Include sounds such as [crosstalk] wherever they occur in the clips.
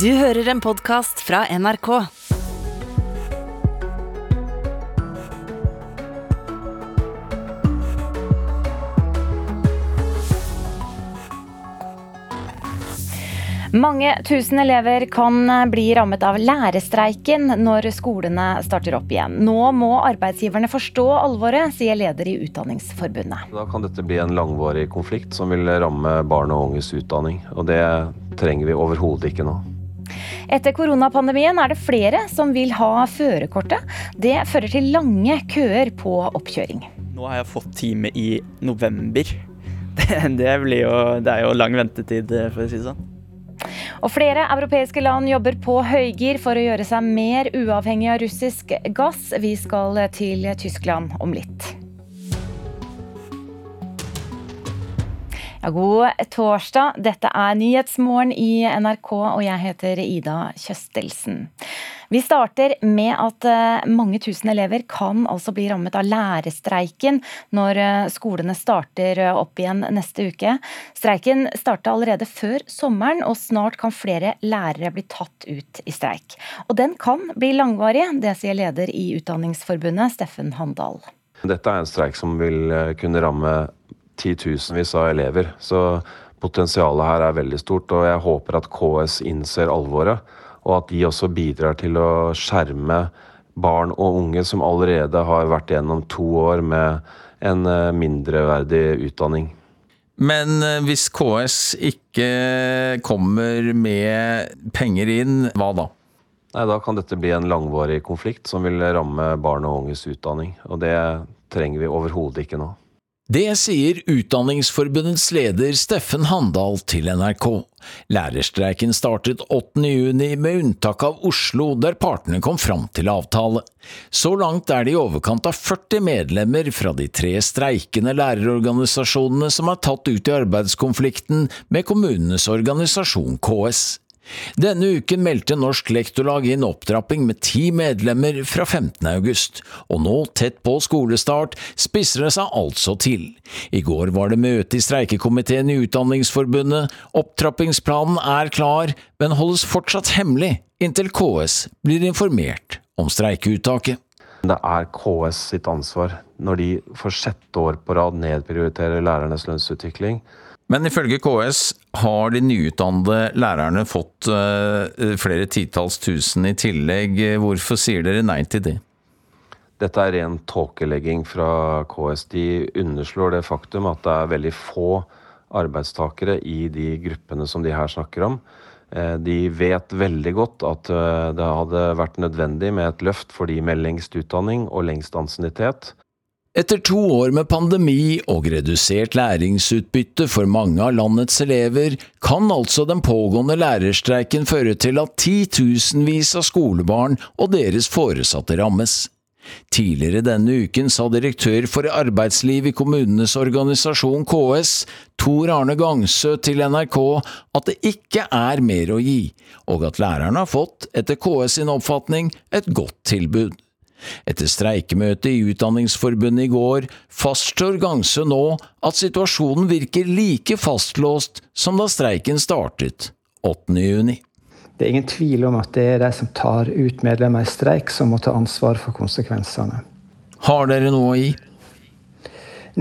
Du hører en podkast fra NRK. Mange tusen elever kan bli rammet av lærerstreiken når skolene starter opp igjen. Nå må arbeidsgiverne forstå alvoret, sier leder i Utdanningsforbundet. Da kan dette bli en langvarig konflikt som vil ramme barn og unges utdanning. Og det trenger vi overhodet ikke nå. Etter koronapandemien er det flere som vil ha førerkortet. Det fører til lange køer på oppkjøring. Nå har jeg fått time i november. [laughs] Det, det, jo, det er jo lang ventetid, for å si det sånn. Og flere europeiske land jobber på høygir for å gjøre seg mer uavhengig av russisk gass. Vi skal til Tyskland om litt. Ja, god torsdag. Dette er Nyhetsmorgen i NRK, og jeg heter Ida Kjøstelsen. Vi starter med at eh, mange tusen elever kan altså bli rammet av lærerstreiken når eh, skolene starter eh, opp igjen neste uke. Streiken starta allerede før sommeren, og snart kan flere lærere bli tatt ut i streik. Og den kan bli langvarig, det sier leder i Utdanningsforbundet, Steffen Handal. Dette er en streik som vil kunne ramme titusenvis av elever. Så potensialet her er veldig stort, og jeg håper at KS innser alvoret. Og at de også bidrar til å skjerme barn og unge som allerede har vært gjennom to år med en eh, mindreverdig utdanning. Men eh, hvis KS ikke kommer med penger inn, hva da? Nei, Da kan dette bli en langvarig konflikt som vil ramme barn og unges utdanning. Og det trenger vi overhodet ikke nå. Det sier Utdanningsforbundets leder Steffen Handal til NRK. Lærerstreiken startet 8. juni med unntak av Oslo, der partene kom fram til avtale. Så langt er det i overkant av 40 medlemmer fra de tre streikende lærerorganisasjonene som er tatt ut i arbeidskonflikten med kommunenes organisasjon KS. Denne uken meldte Norsk Lektorlag inn opptrapping med ti medlemmer fra 15. august, og nå, tett på skolestart, spisser det seg altså til. I går var det møte i streikekomiteen i Utdanningsforbundet, opptrappingsplanen er klar, men holdes fortsatt hemmelig inntil KS blir informert om streikeuttaket. Det er KS sitt ansvar når de for sjette år på rad nedprioriterer lærernes lønnsutvikling men ifølge KS har de nyutdannede lærerne fått uh, flere titalls tusen i tillegg. Hvorfor sier dere nei til det? Dette er ren tåkelegging fra KS. De underslår det faktum at det er veldig få arbeidstakere i de gruppene som de her snakker om. Eh, de vet veldig godt at eh, det hadde vært nødvendig med et løft for de med lengst utdanning og lengst ansiennitet. Etter to år med pandemi og redusert læringsutbytte for mange av landets elever, kan altså den pågående lærerstreiken føre til at titusenvis av skolebarn og deres foresatte rammes. Tidligere denne uken sa direktør for arbeidsliv i kommunenes organisasjon KS, Tor Arne Gangsø til NRK, at det ikke er mer å gi, og at lærerne har fått, etter KS sin oppfatning, et godt tilbud. Etter streikemøtet i Utdanningsforbundet i går fastslår Gangsø nå at situasjonen virker like fastlåst som da streiken startet 8.6. Det er ingen tvil om at det er de som tar ut medlemmer i streik, som må ta ansvar for konsekvensene. Har dere noe å gi?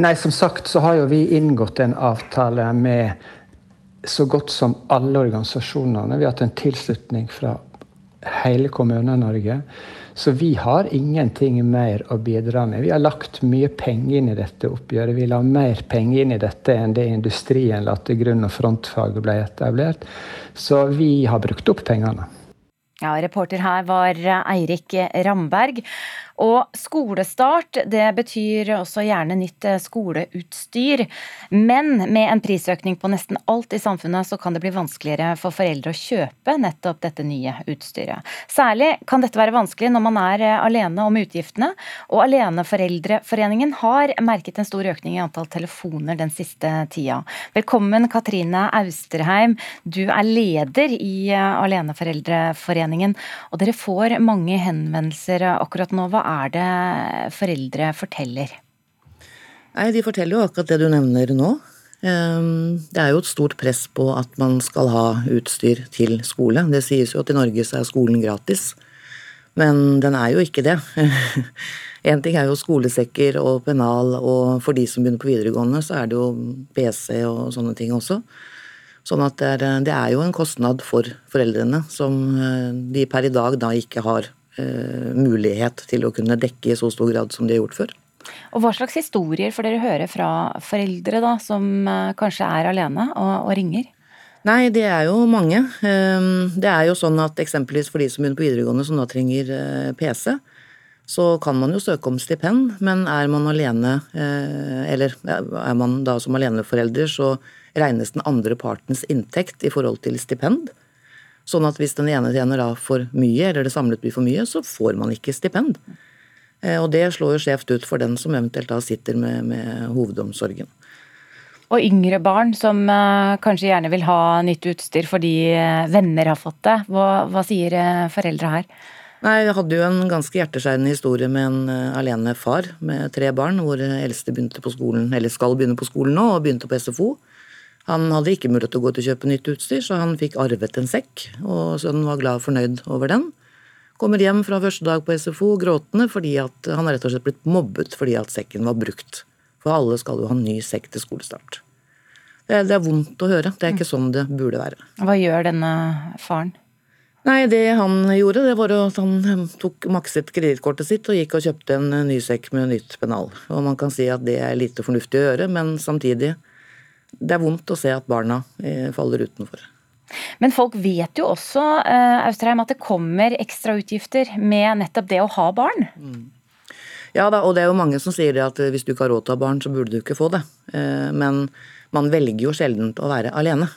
Nei, som sagt så har jo vi inngått en avtale med så godt som alle organisasjonene. Vi har hatt en tilslutning fra hele Kommune-Norge. Så vi har ingenting mer å bidra med. Vi har lagt mye penger inn i dette oppgjøret. Vi la mer penger inn i dette enn det industrien la til grunn når frontfaget ble etablert. Så vi har brukt opp pengene. Ja, Reporter her var Eirik Ramberg. Og skolestart det betyr også gjerne nytt eh, skoleutstyr. Men med en prisøkning på nesten alt i samfunnet, så kan det bli vanskeligere for foreldre å kjøpe nettopp dette nye utstyret. Særlig kan dette være vanskelig når man er eh, alene om utgiftene. Og Aleneforeldreforeningen har merket en stor økning i antall telefoner den siste tida. Velkommen Katrine Austerheim, du er leder i eh, Aleneforeldreforeningen. Og dere får mange henvendelser akkurat nå. Hva er det foreldre forteller? Nei, De forteller jo akkurat det du nevner nå. Ehm, det er jo et stort press på at man skal ha utstyr til skole. Det sies jo at i Norge så er skolen gratis, men den er jo ikke det. [laughs] Én ting er jo skolesekker og pennal, og for de som begynner på videregående, så er det jo PC og sånne ting også. Sånn at det er, det er jo en kostnad for foreldrene som eh, de per i dag da ikke har mulighet til å kunne dekke i så stor grad som de har gjort før. Og Hva slags historier får dere høre fra foreldre da, som eh, kanskje er alene og, og ringer? Nei, det er jo mange. Ehm, det er jo sånn at eksempelvis for de som begynner på videregående som da trenger eh, PC, så kan man jo søke om stipend, men er man alene, eh, eller er man da som aleneforelder, så regnes den andre partens inntekt i forhold til stipend. Sånn at hvis den ene tjener da for mye, eller det samlet blir for mye, så får man ikke stipend. Eh, og det slår jo skjevt ut for den som eventuelt da sitter med, med hovedomsorgen. Og yngre barn som uh, kanskje gjerne vil ha nytt utstyr fordi uh, venner har fått det. Hva, hva sier foreldre her? Nei, Jeg hadde jo en ganske hjerteskjærende historie med en alene far med tre barn, hvor eldste begynte på skolen, eller skal begynne på skolen nå, og begynte på SFO. Han hadde ikke mulighet til å gå til å kjøpe nytt utstyr, så han fikk arvet en sekk, og sønnen var glad og fornøyd over den. Kommer hjem fra første dag på SFO gråtende fordi at han rett og slett blitt mobbet fordi at sekken var brukt. For alle skal jo ha ny sekk til skolestart. Det er, det er vondt å høre. Det er ikke sånn det burde være. Hva gjør denne faren? Nei, det han gjorde, det var at han tok makset kredittkortet sitt og gikk og kjøpte en ny sekk med nytt pennal. Og man kan si at det er lite fornuftig å gjøre, men samtidig Det er vondt å se at barna eh, faller utenfor. Men folk vet jo også uh, Austrheim, at det kommer ekstrautgifter med nettopp det å ha barn. Mm. Ja da, og det er jo mange som sier det at hvis du ikke har råd til å ha barn, så burde du ikke få det. Men man velger jo sjelden å være alene.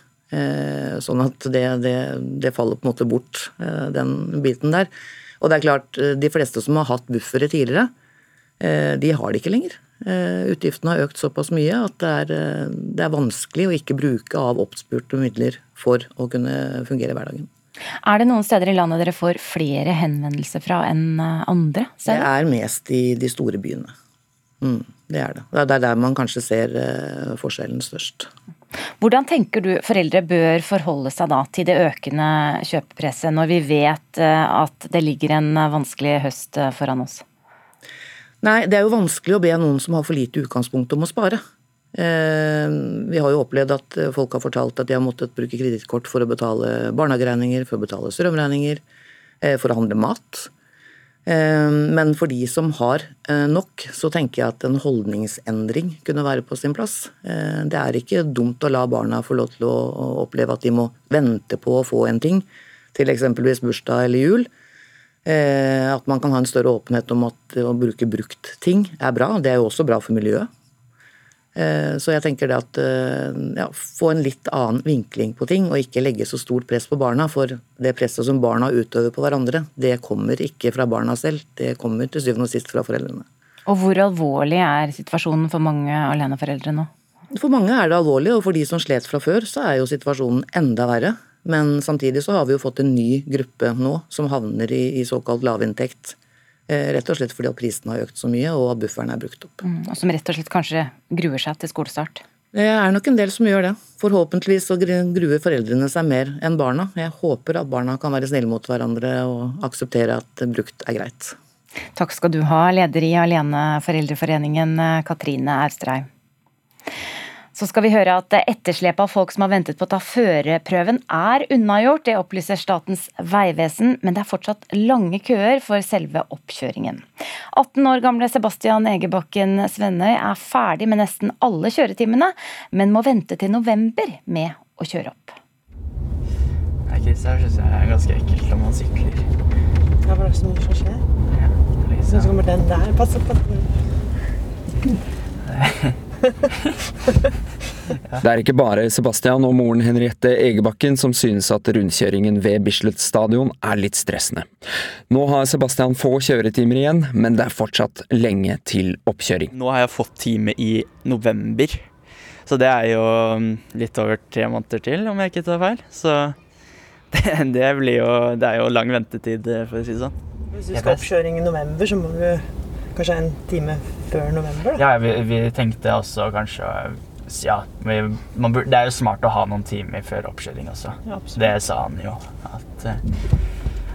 Sånn at det, det, det, faller på en måte bort, den biten der. Og det er klart, de fleste som har hatt buffere tidligere, de har det ikke lenger. Eh, utgiftene har økt såpass mye at det er, eh, det er vanskelig å ikke bruke av oppspurte midler for å kunne fungere i hverdagen. Er det noen steder i landet dere får flere henvendelser fra enn eh, andre steder? Det er mest i de store byene. Mm, det er det. Det er der man kanskje ser forskjellen størst. Hvordan tenker du foreldre bør forholde seg da til det økende kjøpepresset, når vi vet at det ligger en vanskelig høst foran oss? Nei, det er jo vanskelig å be noen som har for lite utgangspunkt om å spare. Eh, vi har jo opplevd at folk har fortalt at de har måttet bruke kredittkort for å betale barnehageregninger, for å betale strømregninger, eh, for å handle mat. Eh, men for de som har nok, så tenker jeg at en holdningsendring kunne være på sin plass. Det er ikke dumt å la barna få lov til å oppleve at de må vente på å få en ting, til eksempelvis bursdag eller jul. Eh, at man kan ha en større åpenhet om at å bruke brukt ting er bra. Det er jo også bra for miljøet. Eh, så jeg tenker det at eh, ja, få en litt annen vinkling på ting, og ikke legge så stort press på barna. For det presset som barna utøver på hverandre, det kommer ikke fra barna selv. Det kommer til syvende og sist fra foreldrene. Og hvor alvorlig er situasjonen for mange aleneforeldre nå? For mange er det alvorlig, og for de som slet fra før, så er jo situasjonen enda verre. Men samtidig så har vi jo fått en ny gruppe nå som havner i, i såkalt lavinntekt. Eh, rett og slett fordi at prisen har økt så mye og at bufferen er brukt opp. Mm, og som rett og slett kanskje gruer seg til skolestart? Det er nok en del som gjør det. Forhåpentligvis så gruer foreldrene seg mer enn barna. Jeg håper at barna kan være snille mot hverandre og akseptere at brukt er greit. Takk skal du ha, leder i Aleneforeldreforeningen, Katrine Austrheim. Så skal vi høre at etterslepet av folk som har ventet på å ta førerprøven er unnagjort. Det opplyser Statens vegvesen, men det er fortsatt lange køer for selve oppkjøringen. 18 år gamle Sebastian Egebakken Svennøy er ferdig med nesten alle kjøretimene, men må vente til november med å kjøre opp. Nei, Chris, her syns jeg er ganske ekkelt når man sykler. Ja, er det så mye som skjer? Ja, liksom. Så kommer den der. Pass på. [laughs] [laughs] Det er ikke bare Sebastian og moren Henriette Egebakken som synes at rundkjøringen ved Bislett stadion er litt stressende. Nå har Sebastian få kjøretimer igjen, men det er fortsatt lenge til oppkjøring. Nå har jeg fått time i november, så det er jo um, litt over tre måneder til, om jeg ikke tar feil. Så [laughs] det, det blir jo Det er jo lang ventetid, for å si det sånn. Hvis du skal oppkjøring i november, så må du kanskje en time før november? Da. Ja, vi, vi, tenkte også kanskje ja, man, det er jo smart å ha noen timer før oppkjøring også. Ja, det sa han jo. At det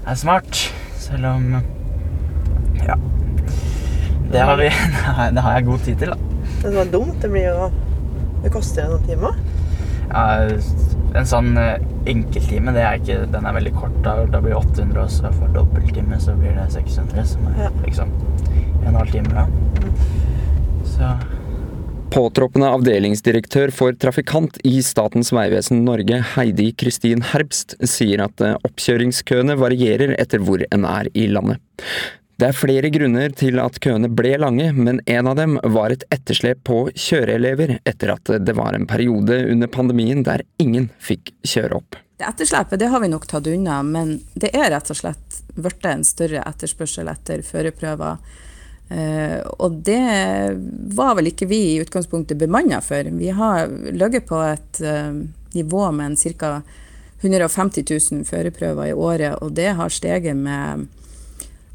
er smart. Selv om Ja. Det har, vi, [laughs] det har jeg god tid til, da. Det var dumt. Det blir jo Det koster noen timer. Ja, en sånn eh, enkelttime, det er ikke, den er veldig kort. Da, da blir det 800, og så for dobbelttime så blir det 600. Som er ja. liksom en halv time, da. Så Påtroppende avdelingsdirektør for trafikant i Statens vegvesen Norge, Heidi Kristin Herbst, sier at eh, oppkjøringskøene varierer etter hvor en er i landet. Det er flere grunner til at køene ble lange, men en av dem var et etterslep på kjøreelever etter at det var en periode under pandemien der ingen fikk kjøre opp. Det etterslepet det har vi nok tatt unna, men det er rett og slett blitt en større etterspørsel etter førerprøver og det var vel ikke vi i utgangspunktet bemanna for. Vi har ligget på et uh, nivå med ca. 150 000 førerprøver i året, og det har steget med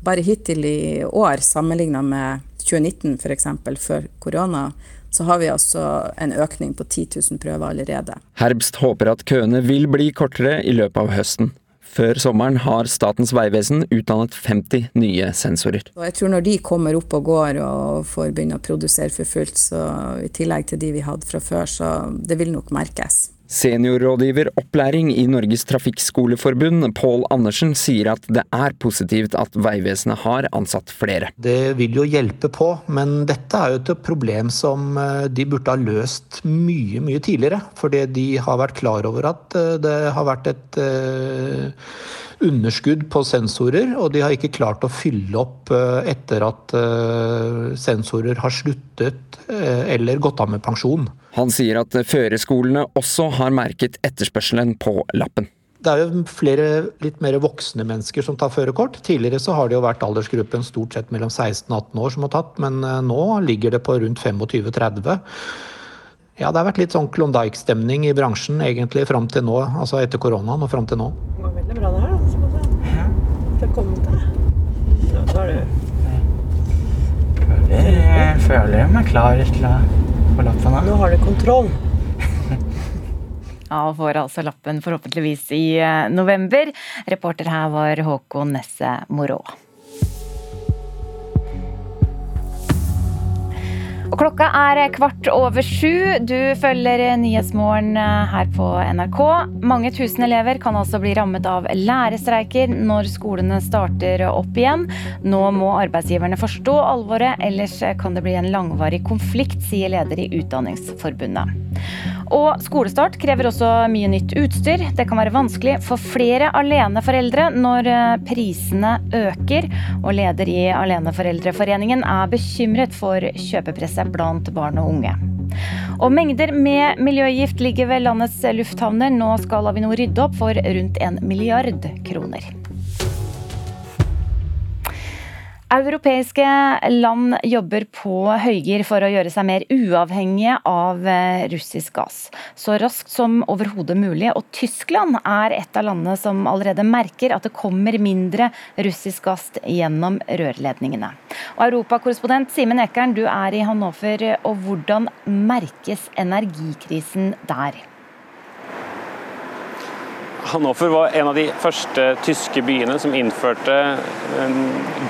bare hittil i år, sammenligna med 2019 f.eks., før korona, så har vi altså en økning på 10 000 prøver allerede. Herbst håper at køene vil bli kortere i løpet av høsten. Før sommeren har Statens vegvesen utdannet 50 nye sensorer. Jeg tror når de kommer opp og går og får begynne å produsere for fullt, så i tillegg til de vi hadde fra før, så det vil nok merkes. Seniorrådgiver opplæring i Norges Trafikkskoleforbund, Pål Andersen, sier at det er positivt at Vegvesenet har ansatt flere. Det vil jo hjelpe på, men dette er jo et problem som eh, de burde ha løst mye, mye tidligere. Fordi de har vært klar over at eh, det har vært et uh, underskudd på sensorer, og de har ikke klart å fylle opp etter at sensorer har sluttet eller gått av med pensjon. Han sier at førerskolene også har merket etterspørselen på lappen. Det er jo flere litt mer voksne mennesker som tar førerkort. Tidligere så har det jo vært aldersgruppen stort sett mellom 16 og 18 år som har tatt, men eh, nå ligger det på rundt 25-30. Ja, det har vært litt sånn Klondyke-stemning i bransjen egentlig fram til nå, altså etter koronaen og fram til nå. Det går veldig bra det her, da. Skal du se. Ja. Det kom til. Ja, da er det Føler, føler jeg meg klar til å få lappen? Da? Nå har du kontroll. ja, og får altså lappen forhåpentligvis i eh, november. Reporter her var Håkon Nesse Morå. Og klokka er kvart over sju. Du følger Nyhetsmorgen eh, her på NRK. Mange tusen elever kan altså bli rammet av lærerstreiker når skolene starter opp igjen. Nå må arbeidsgiverne forstå alvoret, ellers kan det bli en langvarig konflikt, sier leder i Utdanningsforbundet. Og skolestart krever også mye nytt utstyr. Det kan være vanskelig for flere aleneforeldre når eh, prisene øker. Og leder i Aleneforeldreforeningen er bekymret for kjøpepresset blant barn og unge. Og mengder med miljøgift ligger ved landets lufthavner. Nå skal Avinor rydde opp for rundt en milliard kroner. Europeiske land jobber på høygir for å gjøre seg mer uavhengige av eh, russisk gass. Så raskt som overhodet mulig. Og Tyskland er et av landene som allerede merker at det kommer mindre russisk gass gjennom rørledningene. Europakorrespondent Simen Ekern, du er i Hannover. Og hvordan merkes energikrisen der? Hannover var en av de første tyske byene som innførte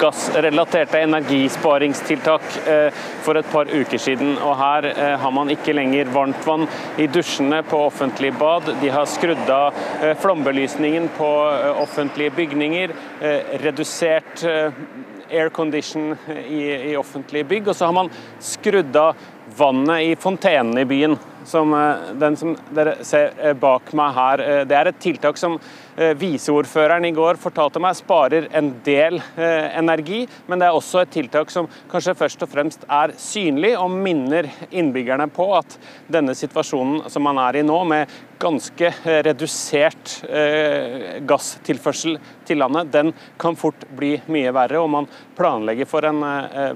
gassrelaterte energisparingstiltak eh, for et par uker siden. Og her eh, har man ikke lenger varmtvann i dusjene på offentlige bad. De har skrudd av eh, flombelysningen på offentlige bygninger, redusert aircondition i offentlige bygg, og så har man skrudd av vannet i fontenene i byen. Som eh, den som dere ser eh, bak meg her. Eh, det er et tiltak som viseordføreren i går fortalte meg sparer en del energi, men det er også et tiltak som kanskje først og fremst er synlig og minner innbyggerne på at denne situasjonen som man er i nå, med ganske redusert gasstilførsel til landet, den kan fort bli mye verre, og man planlegger for en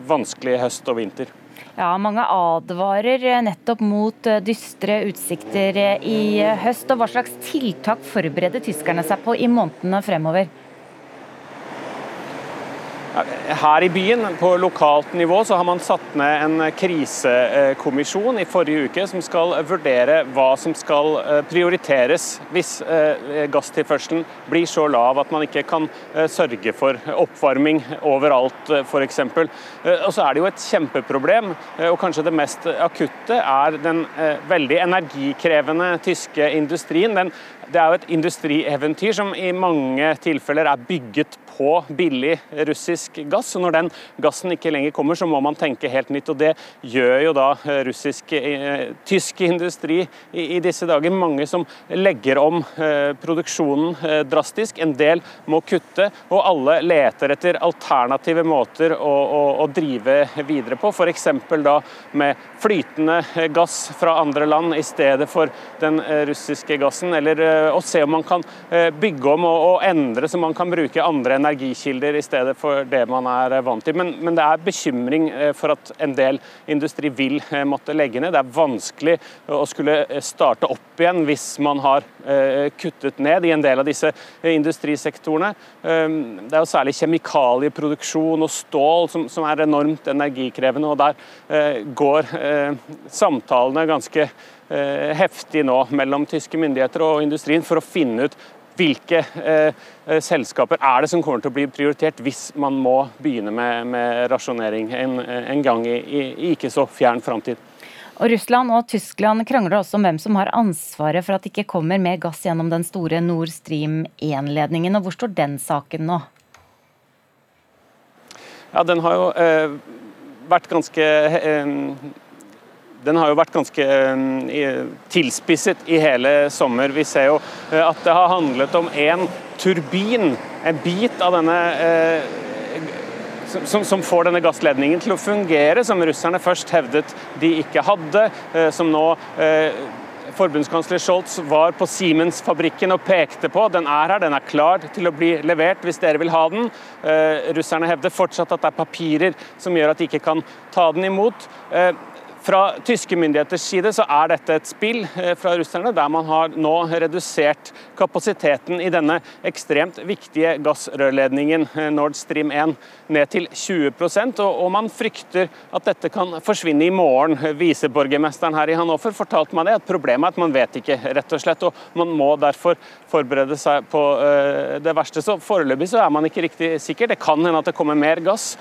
vanskelig høst og vinter. Ja, Mange advarer nettopp mot eh, dystre utsikter eh, i høst. og Hva slags tiltak forbereder tyskerne seg på i månedene fremover? Her i byen, på lokalt nivå, så har man satt ned en krisekommisjon i forrige uke som skal vurdere hva som skal eh, prioriteres hvis eh, gasstilførselen blir så lav at man ikke kan eh, sørge for oppvarming overalt, f.eks. Og så er det jo et kjempeproblem, og kanskje det mest akutte er den veldig energikrevende tyske industrien. Den det er jo et industrieventyr som i mange tilfeller er bygget på billig russisk gass. og Når den gassen ikke lenger kommer, så må man tenke helt nytt. og Det gjør jo da russisk, eh, tysk industri i, i, disse dager. Mange som legger om eh, produksjonen eh, drastisk. En del må kutte, og alle leter etter alternative måter å, å, å drive videre på. For da med flytende gass fra andre land i stedet for den eh, russiske gassen. eller eh, og se om man kan eh, bygge om og, og, endre så man kan bruke andre energikilder i stedet for det man er eh, vant til. Men, men det er bekymring eh, for at en del industri vil måtte legge ned. Det er vanskelig å skulle starte opp igjen hvis man har kuttet ned i en del av disse industrisektorene. Det er jo særlig kjemikalieproduksjon og stål som, som er enormt energikrevende, og der går samtalene ganske Eh, heftig nå mellom tyske myndigheter og industrien for å finne ut hvilke eh, eh, selskaper er det som kommer til å bli prioritert hvis man må begynne med, med rasjonering en, en, gang i, i ikke så fjern framtid. Og Russland og Tyskland krangler også om hvem som har ansvaret for at det ikke kommer mer gass gjennom den store Nord Stream 1-ledningen. og Hvor står den saken nå? Ja, Den har jo eh, vært ganske eh, den har jo vært ganske eh, tilspisset i hele sommer. Vi ser jo eh, at det har handlet om én turbin, en bit av denne eh, som, får denne gassledningen til å fungere, som russerne først hevdet de ikke hadde. Som nå forbundskansler Scholz var på Siemens-fabrikken og pekte på. Den er her, den er klar til å bli levert hvis dere vil ha den. Russerne hevder fortsatt at det er papirer som gjør at de ikke kan ta den imot. Fra tyske myndigheters side så er dette et spill eh, fra russerne, der man har nå redusert kapasiteten i denne ekstremt viktige gassrørledningen eh, Nord Stream 1 ned til 20% og man frykter at dette kan forsvinne i morgen. Viseborgermesteren her i Hannover fortalte meg det, at problemet er at man vet ikke, rett og slett. og Man må derfor forberede seg på eh, det verste. Så Foreløpig så er man ikke riktig sikker. Det kan hende at det kommer mer gass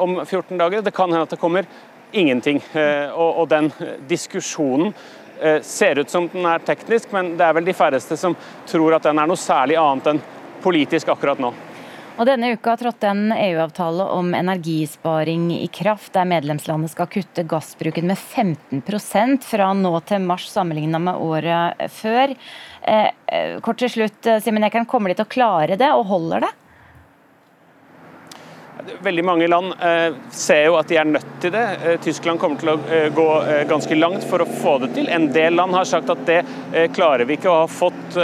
om 14 dager. Det kan hende at det kommer ingenting. Eh, og, den diskusjonen eh, ser ut som den er teknisk, men det er vel de færreste som tror at den er noe særlig annet enn politisk akkurat nå. Og Denne uka trådte en EU-avtale om energisparing i kraft, der medlemslandet skal kutte gassbruken med 15% fra nå til mars sammenlignet med året før. Eh, kort til slutt, Simen Ekern, kommer de til å klare det, og holder det? Veldig mange land eh, ser jo at de er nødt til det. Eh, Tyskland kommer til å eh, gå ganske langt for å få det til. En del land har sagt at det klarer vi ikke, og har fått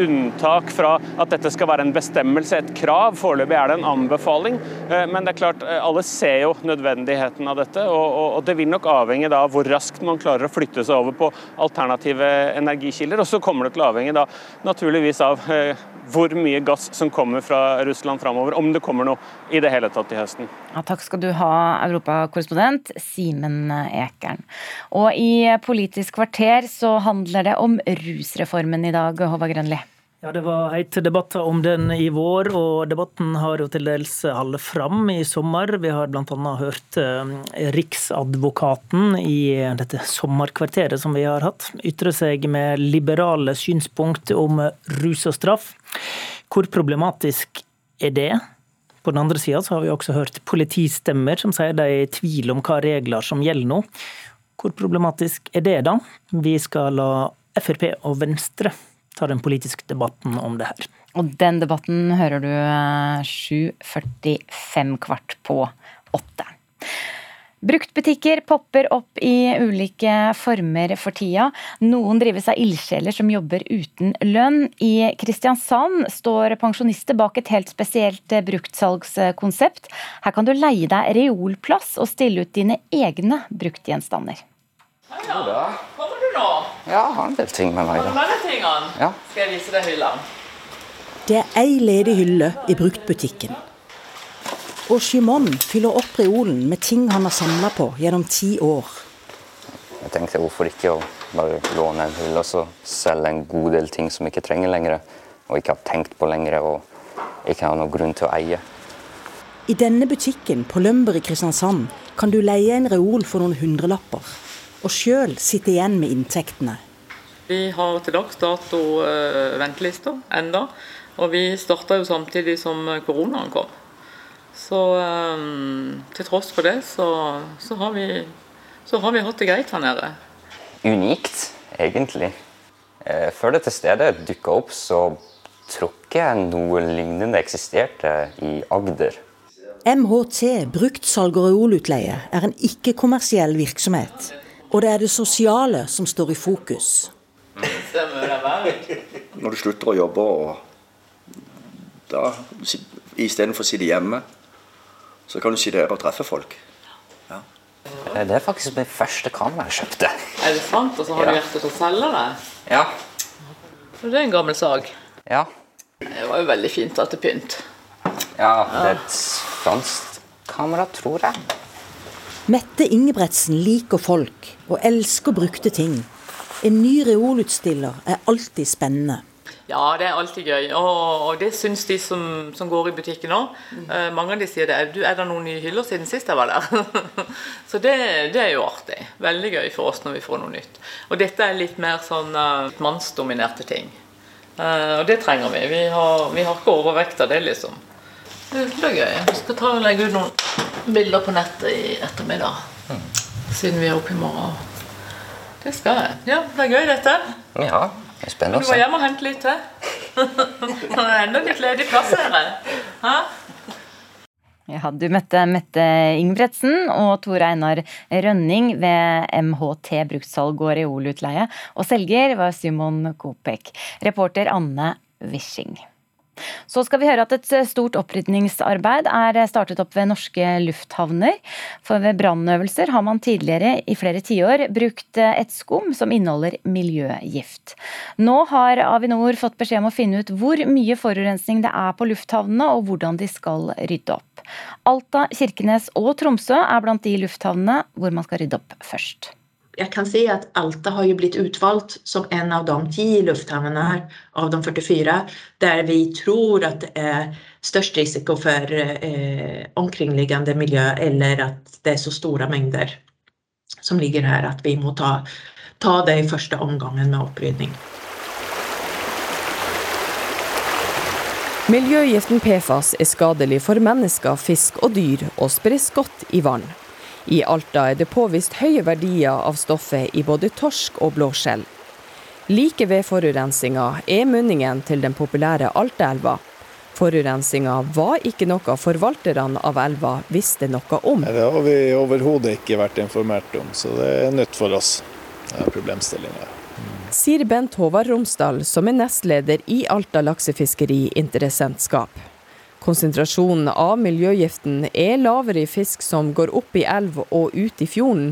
unntak fra at dette skal være en bestemmelse, et krav. Foreløpig er det en anbefaling. men det er klart, alle ser jo nødvendigheten av dette, og det vil nok avhenge av hvor raskt man klarer å flytte seg over på alternative energikilder. Og så kommer det til å avhenge da naturligvis av hvor mye gass som kommer fra Russland framover, om det kommer noe i det hele tatt i høsten. Ja, takk skal du ha, europakorrespondent Simen Ekern. Og i Politisk kvarter så handler det om rusreformen i dag, Håvard Grønli. Ja, Det var heite debatter om den i vår, og debatten har jo til dels holdt fram i sommer. Vi har bl.a. hørt eh, Riksadvokaten i dette sommerkvarteret som vi har hatt, ytre seg med liberale synspunkt om rus og straff. Hvor problematisk er det? På den andre sida har vi også hørt politistemmer som sier de er i tvil om hva regler som gjelder nå. Hvor problematisk er det, da? Vi skal la Frp og Venstre ta den politiske debatten om det her. Og den debatten hører du 7.45 eh, kvart på åtte. Bruktbutikker popper opp i ulike former for tida. Noen drives av ildsjeler som jobber uten lønn. I Kristiansand står pensjonister bak et helt spesielt eh, bruktsalgskonsept. Her kan du leie deg reolplass og stille ut dine egne bruktgjenstander. Ja, Kommer du nå? Ja, jeg har en del ting med meg. da. tingene? Ja. Skal jeg vise deg hyllene? Det er ei ledig hylle i bruktbutikken. Og Shimon fyller opp reolen med ting han har samla på gjennom ti år. Jeg tenkte hvorfor ikke å bare låne en hylle og så selge en god del ting som jeg ikke trenger lenger, og ikke har tenkt på lenger og ikke har noen grunn til å eie. I denne butikken på Lømber i Kristiansand kan du leie en reol for noen hundrelapper, og sjøl sitte igjen med inntektene. Vi har til dags dato uh, ventelister enda, og vi starta jo samtidig som koronaen kom. Så um, til tross for det, så, så, har vi, så, har vi, hatt det greit her nede. Unikt, egentlig. Eh, før dette stedet dukka opp, så tror ikke jeg noe lignende eksisterte i Agder. MHT, bruktsalg og reolutleie, er en ikke-kommersiell virksomhet. Og det er det sosiale som står i fokus. Når du slutter å jobbe og da istedenfor å sitte hjemme, så kan du si det er og treffe folk. Ja. Det er faktisk min første kamera jeg kjøpte. Er det sant? Og så har ja. du hjerte til å selge det? Ja. Det er en gammel sag. Ja. Det var jo veldig fint at det pynt. Ja, det er et fransk kamera, tror jeg. Mette Ingebretsen liker folk og elsker brukte ting. En ny reolutstiller er alltid spennende. Ja, det er alltid gøy. Og, og det syns de som, som, går i butikken òg. Mm. Uh, mange av de sier det. Du, er det noen nye hyller siden sist jeg var der? [laughs] så det, det, er jo artig. Veldig gøy for oss når vi får noe nytt. Og dette er litt mer sånn uh, mannsdominerte ting. Uh, og det trenger vi. Vi har, vi har ikke overvekt av det, liksom. Det er gøy. Vi skal ta og legge ut noen bilder på nettet i ettermiddag. Mm. Siden vi er oppe i morgen. Det skal jeg. Ja, det er gøy, dette. Ja. Det er spennende å se. Du må hjem og hente litt til. [laughs] Det er enda litt ledig plass her. Ha? Ja, du møtte Mette Ingebretsen og Tor Einar Rønning ved MHT bruktsalg og reolutleie. Og selger var Simon Kopek. Reporter Anne Wishing. Så skal vi høre at et stort opprydningsarbeid er startet opp ved norske lufthavner. For ved brannøvelser har man tidligere i flere tiår brukt et skum som inneholder miljøgift. Nå har Avinor fått beskjed om å finne ut hvor mye forurensning det er på lufthavnene, og hvordan de skal rydde opp. Alta, Kirkenes og Tromsø er blant de lufthavnene hvor man skal rydde opp først jeg kan si at Alta har jo blitt utvalgt som en av de ti lufthavnene her, av de 44, der vi tror at det er størst risiko for eh, omkringliggende miljø, eller at det er så store mengder som ligger her at vi må ta, ta det i første omgangen med opprydning. Miljøgiften PFAS er skadelig for mennesker, fisk og dyr, og spres godt i vann. I Alta er det påvist høye verdier av stoffet i både torsk og blåskjell. Like ved forurensinga er munningen til den populære Altaelva. Forurensinga var ikke noe forvalterne av elva visste noe om. Det har vi overhodet ikke vært informert om, så det er nytt for oss. Det problemstillinga. Sier Bent Håvard Romsdal, som er nestleder i Alta laksefiskeri interessentskap. Konsentrasjonen av miljøgiften er lavere i fisk som går opp i elv og ut i fjorden,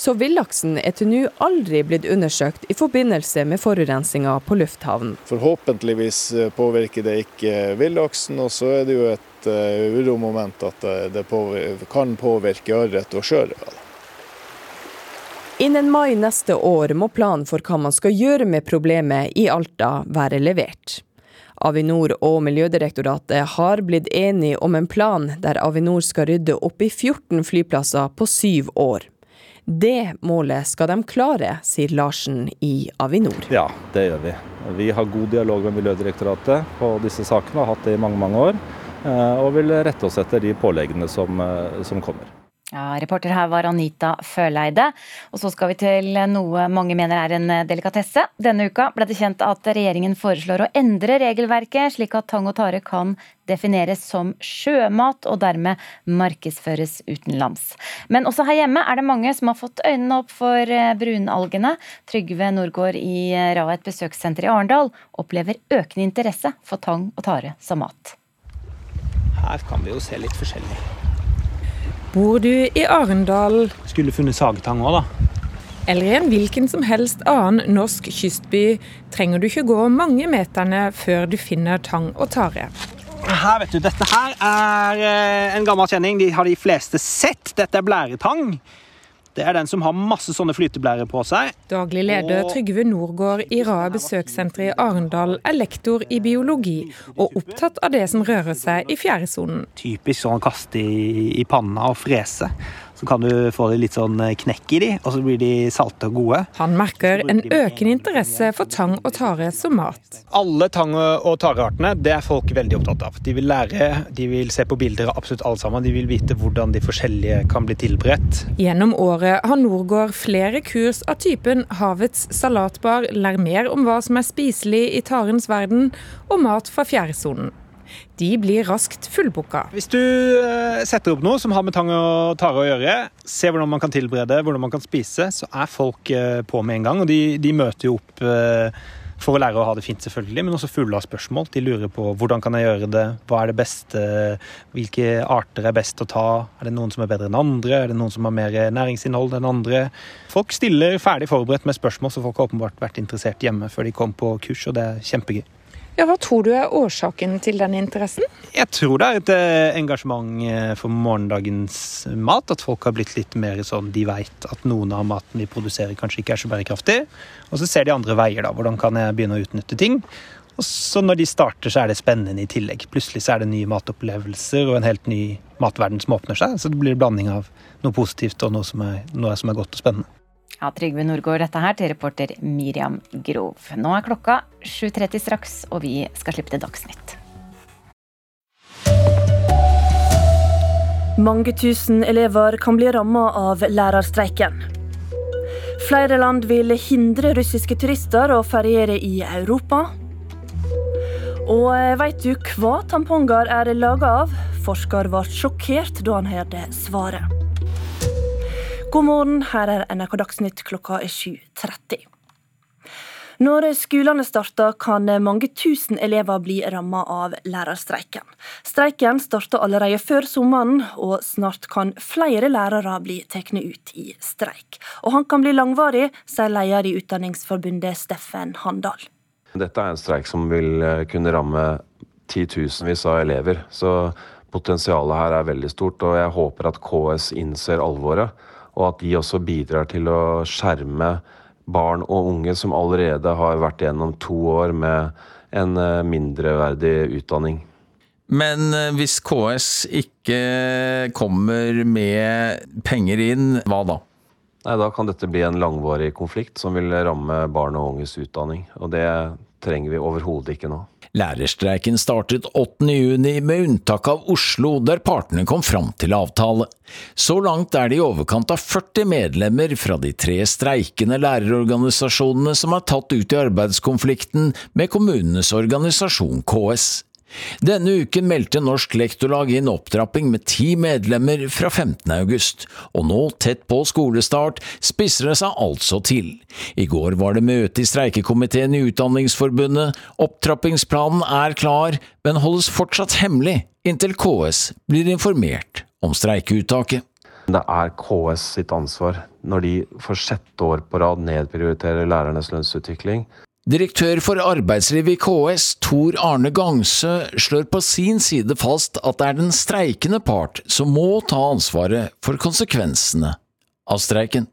så villaksen er til nå aldri blitt undersøkt i forbindelse med forurensninga på lufthavnen. Forhåpentligvis eh, påvirker det ikke villaksen, og så er det jo et uh, uromoment at det kan påvirke ørret og sjøørret. Innen mai neste år må planen for hva man skal gjøre med problemet i Alta være levert. Avinor og Miljødirektoratet har blitt enige om en plan der Avinor skal rydde opp i 14 flyplasser på syv år. Det målet skal de klare, sier Larsen i Avinor. Ja, det gjør vi. Vi har god dialog med Miljødirektoratet på disse sakene, har hatt det i mange mange år. Eh, og vil rette oss etter de påleggene som, eh, som kommer. Ja, Reporter her var Anita Føleide. Og så skal vi til noe mange mener er en delikatesse. Denne uka ble det kjent at regjeringen foreslår å endre regelverket, slik at tang og tare kan defineres som sjømat og dermed markedsføres utenlands. Men også her hjemme er det mange som har fått øynene opp for eh, brunalgene. Trygve Nordgård i eh, Raet besøkssenter i Arendal opplever økende interesse for tang og tare som mat. Her kan vi jo se litt forskjellig. Bor du i Arendal Skulle funnet sagetang òg, da. Eller i en hvilken som helst annen norsk kystby trenger du ikke gå mange meterne før du finner tang og tare. Her, vet du, Dette her er eh, en gammel kjenning. De har de fleste sett. Dette er blæretang. Det er den som har masse sånne flyteblærer på seg. Daglig leder Trygve Norgård i Rae besøkssenter i Arendal er lektor i biologi, og opptatt av det som rører seg i fjæresonen. Typisk sånn kaste i, i panna og frese. Så kan du få litt sånn knekk i de, og så blir de salte og gode. Han merker en økende interesse for tang og tare som mat. Alle tang- og tareartene det er folk veldig opptatt av. De vil lære, de vil se på bilder av absolutt alle sammen. De vil vite hvordan de forskjellige kan bli tilberedt. Gjennom året har Norgård flere kurs av typen Havets salatbar, lær mer om hva som er spiselig i tarens verden, og mat fra fjærsonen. De blir raskt fullbooka. Hvis du eh, setter opp noe som har med tang og tare å gjøre, ser hvordan man kan tilberede, hvordan man kan spise, så er folk eh, på med en gang. Og de, de møter jo opp eh, for å lære å ha det fint, selvfølgelig, men også fulle av spørsmål. De lurer på hvordan kan jeg gjøre det, hva er det beste, hvilke arter er best å ta, er det noen som er bedre enn andre, er det noen som har mer næringsinnhold enn andre. Folk stiller ferdig forberedt med spørsmål, så folk har åpenbart vært interessert hjemme før de kom på kurs, og det er kjempegøy. Ja, Hva tror du er årsaken til denne interessen? Jeg tror det er et eh, engasjement eh, for morgendagens mat. At folk har blitt litt mer sånn De veit at noen av maten vi produserer kanskje ikke er så bærekraftig. Og så ser de andre veier, da. Hvordan kan jeg begynne å utnytte ting? Og så når de starter, så er det spennende i tillegg. Plutselig så er det nye matopplevelser og en helt ny matverden som åpner seg. Så det blir en blanding av noe positivt og noe som er, noe som er godt og spennende. Ja, Trygve Nordgård, dette her til reporter Miriam Grov. Nå er klokka 7.30 straks, og vi skal slippe til Dagsnytt. Mange tusen elever kan bli ramma av lærerstreiken. Flere land vil hindre russiske turister å feriere i Europa. Og veit du hva tamponger er laga av? Forsker ble sjokkert da han hørte svaret. God morgen, her er NRK Dagsnytt klokka er 7.30. Når skolene starter, kan mange tusen elever bli rammet av lærerstreiken. Streiken starter allerede før sommeren, og snart kan flere lærere bli tatt ut i streik. Og han kan bli langvarig, sier leder i Utdanningsforbundet Steffen Handal. Dette er en streik som vil eh, kunne ramme titusenvis av elever. Så potensialet her er veldig stort, og jeg håper at KS innser alvoret og at de også bidrar til å skjerme barn og unge som allerede har vært gjennom to år med en eh, mindreverdig utdanning. Men eh, hvis KS ikke kommer med penger inn, hva da? Nei, Da kan dette bli en langvarig konflikt som vil ramme barn og unges utdanning. Og det trenger vi overhodet ikke nå. Lærerstreiken startet 8.6 med unntak av Oslo, der partene kom fram til avtale. Så langt er det i overkant av 40 medlemmer fra de tre streikende lærerorganisasjonene som er tatt ut i arbeidskonflikten med kommunenes organisasjon KS. Denne uken meldte Norsk Lektorlag inn opptrapping med ti medlemmer fra 15. august, og nå, tett på skolestart, spisser det seg altså til. I går var det møte i streikekomiteen i Utdanningsforbundet, opptrappingsplanen er klar, men holdes fortsatt hemmelig inntil KS blir informert om streikeuttaket. Det er KS sitt ansvar når de for sjette år på rad nedprioriterer lærernes lønnsutvikling. Direktør for arbeidslivet i KS, Tor Arne Gangsø, slår på sin side fast at det er den streikende part som må ta ansvaret for konsekvensene av streiken.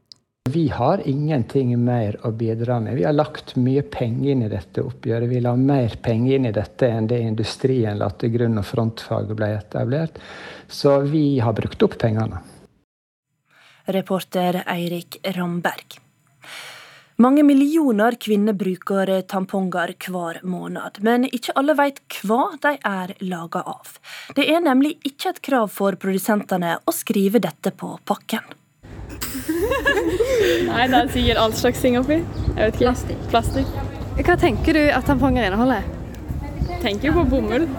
Vi har ingenting mer å bidra med. Vi har lagt mye penger inn i dette oppgjøret. Vi la mer penger inn i dette enn det industrien la til grunn når frontfaget ble etablert. Så vi har brukt opp pengene. Reporter Eirik Ramberg. Mange millioner kvinner bruker tamponger hver måned, men ikke alle vet hva de er laga av. Det er nemlig ikke et krav for produsentene å skrive dette på pakken. [laughs] Nei, det er sikkert all slags ting oppi. Jeg vet ikke. Plastikk. Plastikk. Hva tenker du at tamponger inneholder? Tenker jo på bomull.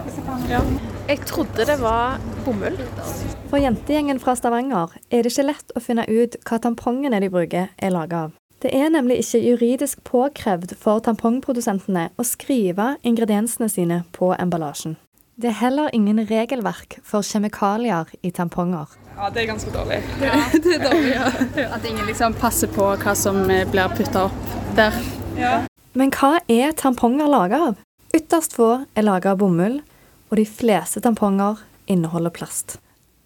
Ja. Jeg trodde det var bomull. For jentegjengen fra Stavanger er det ikke lett å finne ut hva tampongene de bruker, er laga av. Det er nemlig ikke juridisk påkrevd for tampongprodusentene å skrive ingrediensene sine på emballasjen. Det er heller ingen regelverk for kjemikalier i tamponger. Ja, det er ganske dårlig. [laughs] Ja, [laughs] det er dårlig, ja. [laughs] At ingen liksom passer på hva som blir putta opp der. Ja. Men hva er tamponger laga av? Ytterst få er laga av bomull, og de fleste tamponger inneholder plast.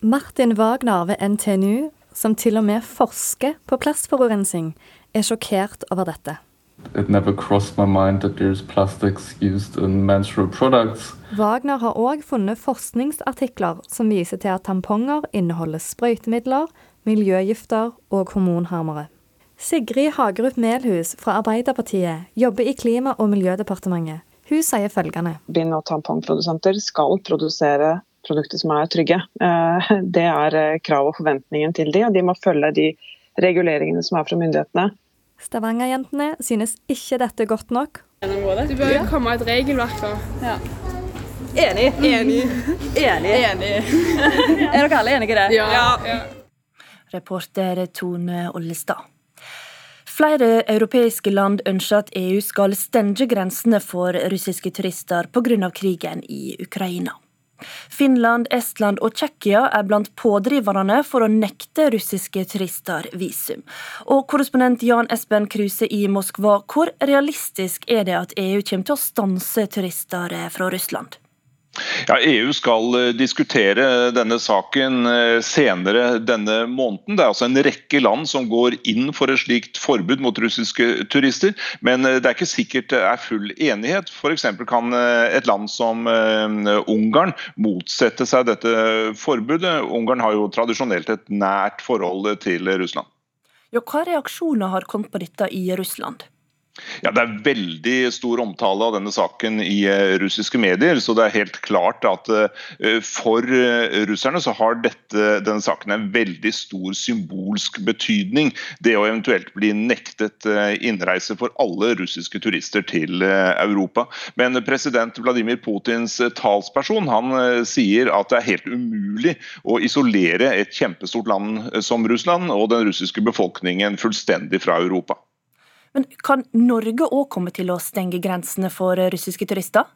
Martin Wagner ved NTNU, som til og med forsker på plastforurensning, er sjokkert over dette. It never crossed my mind that there's plastics used in menstrual products. Wagner har òg funnet forskningsartikler som viser til at tamponger inneholder sprøytemidler, miljøgifter og hormonharmere. Sigrid Hagerup Melhus fra Arbeiderpartiet jobber i Klima- og miljødepartementet. Hun sier følgende. Bind- og tampongprodusenter skal produsere produkter som er trygge. Eh, [laughs] det er eh, krav og forventningen til de, og de må følge de reguleringene som er fra myndighetene. Stavanger-jentene synes ikke dette er godt nok. Du bør jo komme et regelverk. da. Ja. Enig. Enig. Enig. Enig. [laughs] Er dere alle enige i det? Ja. Reporter Tone Ollestad. Flere europeiske land ønsker at EU skal stenge grensene for russiske turister pga. krigen i Ukraina. Finland, Estland og Tsjekkia er blant pådriverne for å nekte russiske turister visum. Og korrespondent Jan Espen Kruse i Moskva, hvor realistisk er det at EU kommer til å stanse turister fra Russland? Ja, EU skal eh, diskutere denne saken eh, senere denne måneden. Det er altså en rekke land som går inn for et slikt forbud mot russiske turister. Men eh, det er ikke sikkert det er full enighet. F.eks. kan et land som Ungarn motsette seg dette forbudet. Ungarn har jo tradisjonelt et nært forhold til Russland. Ja, hva reaksjoner har kommet på dette i Russland? Ja, Det er veldig stor omtale av denne saken i uh, russiske medier. så det er helt klart at uh, For uh, russerne så har dette, denne saken en veldig stor symbolsk betydning. Det å eventuelt bli nektet innreise for alle russiske turister til Europa. Men president Vladimir Putins talsperson han sier at det er helt umulig å isolere et kjempestort land som Russland og den russiske befolkningen fullstendig fra Europa. Men kan Norge òg komme til å stenge grensene for russiske turister?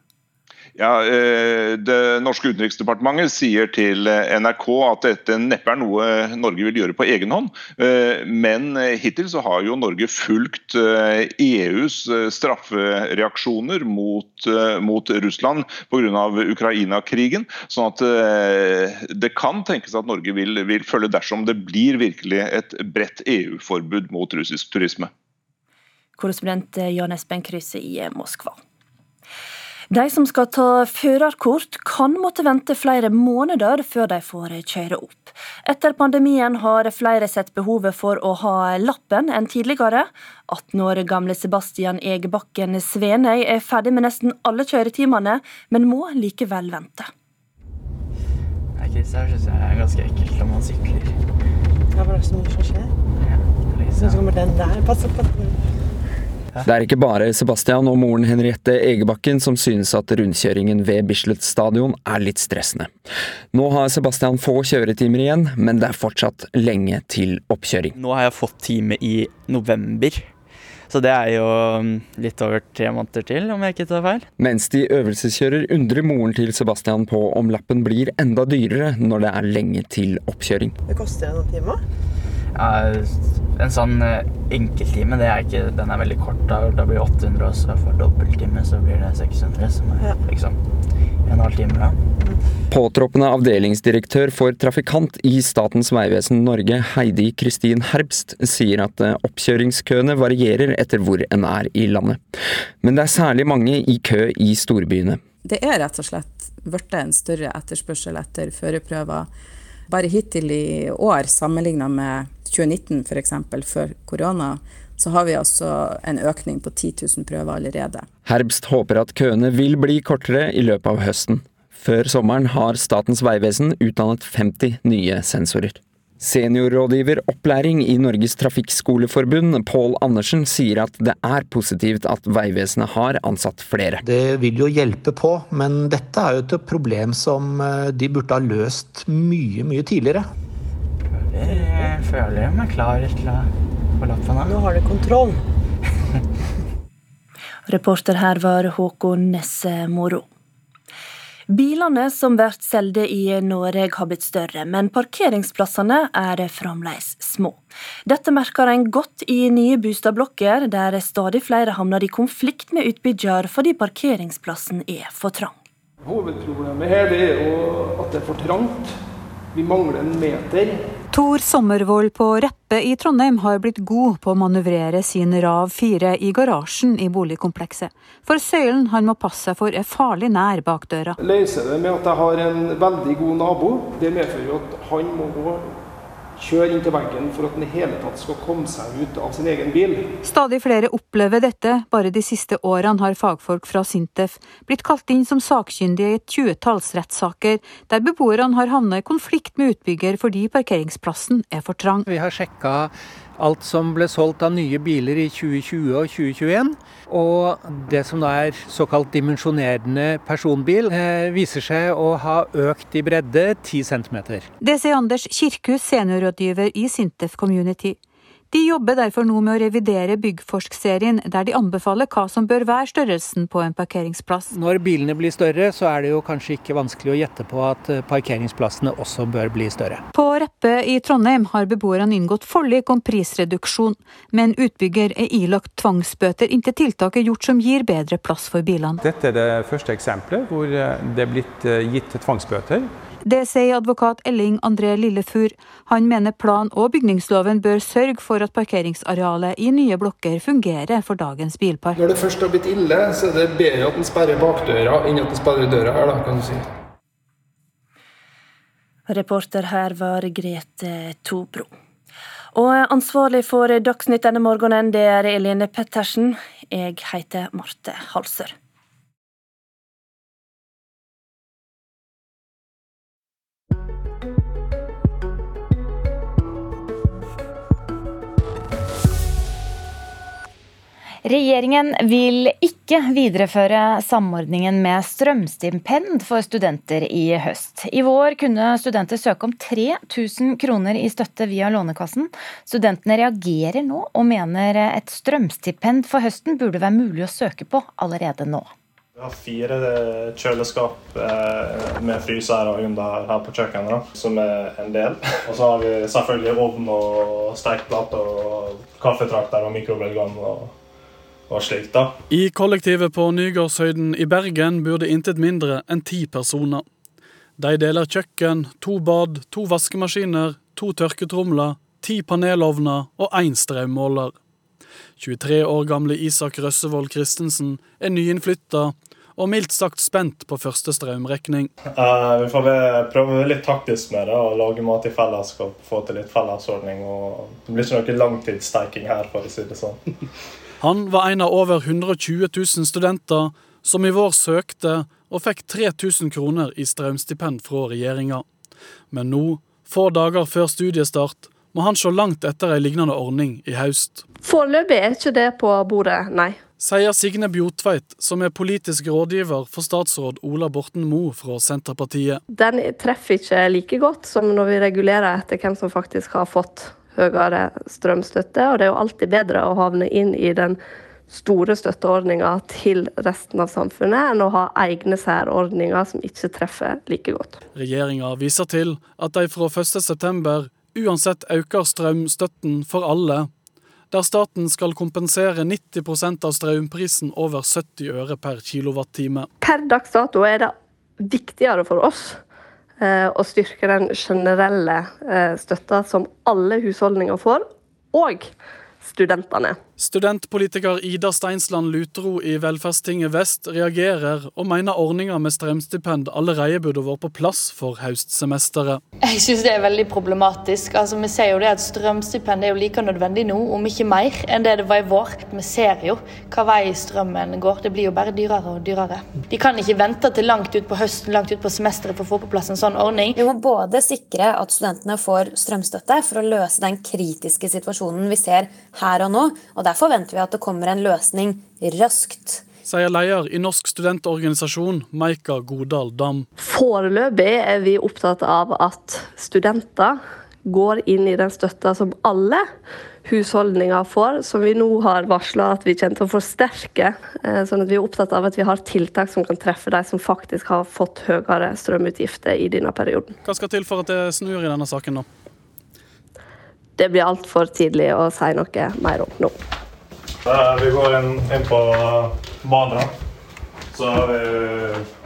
Ja, eh, Det norske utenriksdepartementet sier til NRK at dette neppe er noe Norge vil gjøre på egen hånd. Eh, men hittil så har jo Norge fulgt EUs eh, e straffereaksjoner mot, mot Russland pga. Ukraina-krigen. sånn at det kan tenkes at Norge vil, vil følge dersom det blir virkelig et bredt EU-forbud mot russisk turisme. Korrespondent Jan Espen Krysse i Moskva. De som skal ta førerkort, kan måtte vente flere måneder før de får kjøre opp. Etter pandemien har flere sett behovet for å ha lappen enn tidligere. 18 år gamle Sebastian Egebakken Svenøy er ferdig med nesten alle kjøretimene, men må likevel vente. Chris, her syns jeg er ganske ekkelt når man sykler. Ja, hva er det som skjer? Ja, liksom. Så kommer den der. Pass opp. Det er ikke bare Sebastian og moren Henriette Egebakken som synes at rundkjøringen ved Bislett stadion er litt stressende. Nå har Sebastian få kjøretimer igjen, men det er fortsatt lenge til oppkjøring. Nå har jeg fått time i november. Så det er jo um, litt over tre måneder til, om jeg ikke tar feil. Mens de øvelseskjører, undrer moren til Sebastian på om lappen blir enda dyrere når det er lenge til oppkjøring. Det koster en time? Ja, en sånn eh, enkelttime, det er ikke, den er veldig kort. Da, da blir det 800, og så for dobbelttime så blir det 600. Som er ja. liksom en halv time. da. Påtroppende avdelingsdirektør for trafikant i Statens vegvesen Norge, Heidi Kristin Herbst, sier at eh, oppkjøringskøene varierer etter hvor en er i landet. Men det er særlig mange i kø i storbyene. Det er rett og slett blitt en større etterspørsel etter førerprøver. Bare hittil i år, sammenligna med 2019 f.eks., før korona, så har vi altså en økning på 10 000 prøver allerede. Herbst håper at køene vil bli kortere i løpet av høsten. Før sommeren har Statens vegvesen utdannet 50 nye sensorer. Seniorrådgiver opplæring i Norges Trafikkskoleforbund, Pål Andersen, sier at det er positivt at Vegvesenet har ansatt flere. Det vil jo hjelpe på, men dette er jo et problem som eh, de burde ha løst mye, mye tidligere. Jeg føler meg klar til å få lappen av. Nå har du kontroll. [laughs] Reporter her var Håkon Nesse Moro. Bilene som blir solgt i Norge har blitt større, men parkeringsplassene er fremdeles små. Dette merker en godt i nye boligblokker, der stadig flere havner i konflikt med utbygger fordi parkeringsplassen er for trang. Hovedproblemet her er jo at det er for trangt. Vi mangler en meter. Tor Sommervold på Reppe i Trondheim har blitt god på å manøvrere sin Rav 4 i garasjen i boligkomplekset. For søylen han må passe seg for er farlig nær bakdøra. Løser det med at jeg har en veldig god nabo. Det medfører jo at han må gå kjøre inntil veggen for at den i hele tatt skal komme seg ut av sin egen bil. Stadig flere opplever dette. Bare de siste årene har fagfolk fra Sintef blitt kalt inn som sakkyndige i et tjuetalls rettssaker, der beboerne har havna i konflikt med utbygger fordi parkeringsplassen er for trang. Vi har sjekka alt som ble solgt av nye biler i 2020 og 2021. Og det som da er såkalt dimensjonerende personbil, eh, viser seg å ha økt i bredde 10 cm. Det sier Anders Kirkhus, seniorrådgiver i Sintef Community. De jobber derfor nå med å revidere Byggforsk-serien, der de anbefaler hva som bør være størrelsen på en parkeringsplass. Når bilene blir større, så er det jo kanskje ikke vanskelig å gjette på at eh, parkeringsplassene også bør bli større. På Reppe i Trondheim har beboerne inngått forlik om prisreduksjon, men utbygger er ilagt tvangsbøter inntil tiltak er gjort som gir bedre plass for bilene. Dette er det første eksempelet hvor eh, det er blitt eh, gitt tvangsbøter. Det sier advokat Elling André Lillefur. Han mener plan- og bygningsloven bør sørge for at parkeringsarealet i nye blokker fungerer for dagens bilpark. Når det først har blitt ille, så er det bedre at en sperrer bakdøra enn at en sperrer døra her, da, kan du si. Reporter her var Grete Tobro. Og ansvarlig for Dagsnytt denne morgenen, det er Eline Pettersen. Jeg heter Marte Halsør. Regjeringen vil ikke videreføre samordningen med strømstipend for studenter i høst. I vår kunne studenter søke om 3000 kroner i støtte via Lånekassen. Studentene reagerer nå og mener et strømstipend for høsten burde være mulig å søke på allerede nå. Vi har fire kjøleskap med fryser og under her på kjøkkenet, som er en del. Og så har vi selvfølgelig ovn og stekeplate og kaffetrakter og mikrobølgeovn. Og slikt da. I kollektivet på Nygårdshøyden i Bergen bor det intet mindre enn ti personer. De deler kjøkken, to bad, to vaskemaskiner, to tørketromler, ti panelovner og én strømmåler. 23 år gamle Isak Røssevold Christensen er nyinnflytta og mildt sagt spent på første strømregning. Uh, vi får prøve litt taktisk med det og lage mat i fellesskap. Få til litt fellesordning. og Det blir ikke noe langtidssteiking her, for å si det sånn. Han var en av over 120 000 studenter som i vår søkte og fikk 3000 kroner i strømstipend fra regjeringa. Men nå, få dager før studiestart, må han se langt etter ei lignende ordning i høst. Foreløpig er ikke det på bordet, nei. Sier Signe Bjotveit, som er politisk rådgiver for statsråd Ola Borten Moe fra Senterpartiet. Den treffer ikke like godt som når vi regulerer etter hvem som faktisk har fått høyere strømstøtte. Og det er jo alltid bedre å havne inn i den store støtteordninga til resten av samfunnet, enn å ha egne særordninger som ikke treffer like godt. Regjeringa viser til at de fra 1.9 uansett øker strømstøtten for alle, der staten skal kompensere 90% av strømprisen over 70 øre per kilowattime. Per dags dato er det viktigere for oss å styrke den generelle støtta som alle husholdninger får, og studentene. Studentpolitiker Ida Steinsland Lutro i Velferdstinget Vest reagerer og mener ordninga med strømstipend allerede burde vært på plass for høstsemesteret. Jeg synes det er veldig problematisk. Altså, vi ser jo det at Strømstipend er jo like nødvendig nå, om ikke mer, enn det det var i vår. Vi ser jo hva vei strømmen går. Det blir jo bare dyrere og dyrere. De kan ikke vente til langt ut på høsten, langt ut på semesteret for å få på plass en sånn ordning. Vi må både sikre at studentene får strømstøtte for å løse den kritiske situasjonen vi ser her og nå. og Der forventer vi at det kommer en løsning raskt. Sier leder i Norsk studentorganisasjon, Maika Godal Dam. Foreløpig er vi opptatt av at studenter går inn i den støtta som alle husholdninger får, som vi nå har varsla at vi kommer til å forsterke. Sånn at vi er opptatt av at vi har tiltak som kan treffe de som faktisk har fått høyere strømutgifter i denne perioden. Hva skal til for at det snur i denne saken, da? Det blir altfor tidlig å si noe mer om nå. Vi går inn, inn på badet. Så vi,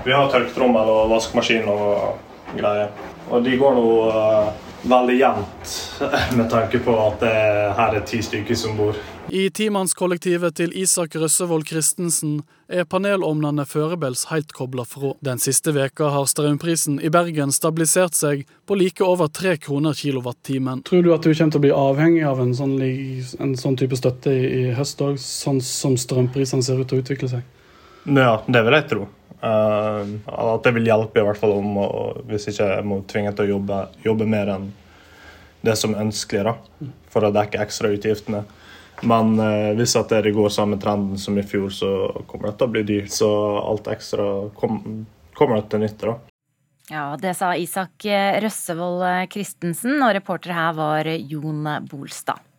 vi har tørketrommel og vaskemaskin og greier. Og de går nå uh, veldig jevnt [laughs] med tanke på at det her er ti stykker som bor. I timannskollektivet til Isak Røssevold Christensen er panelovnene førebels helt kobla fra. Den siste veka har strømprisen i Bergen stabilisert seg på like over tre kroner kilowattimen. Tror du at du kommer til å bli avhengig av en sånn, en sånn type støtte i, i høst òg, sånn som strømprisene ser ut til å utvikle seg? Ja, det vil jeg tro. Uh, at det vil hjelpe, i hvert fall om, hvis ikke jeg må tvinge til å jobbe, jobbe mer enn det som er ønskelig, da, for å dekke ekstrautgiftene. Men eh, hvis at det går samme trenden som i fjor, så kommer det til å bli dyrt. Så alt ekstra kom, kommer til nytte. da. Ja, Det sa Isak Røssevold Christensen, og reporter her var Jon Bolstad.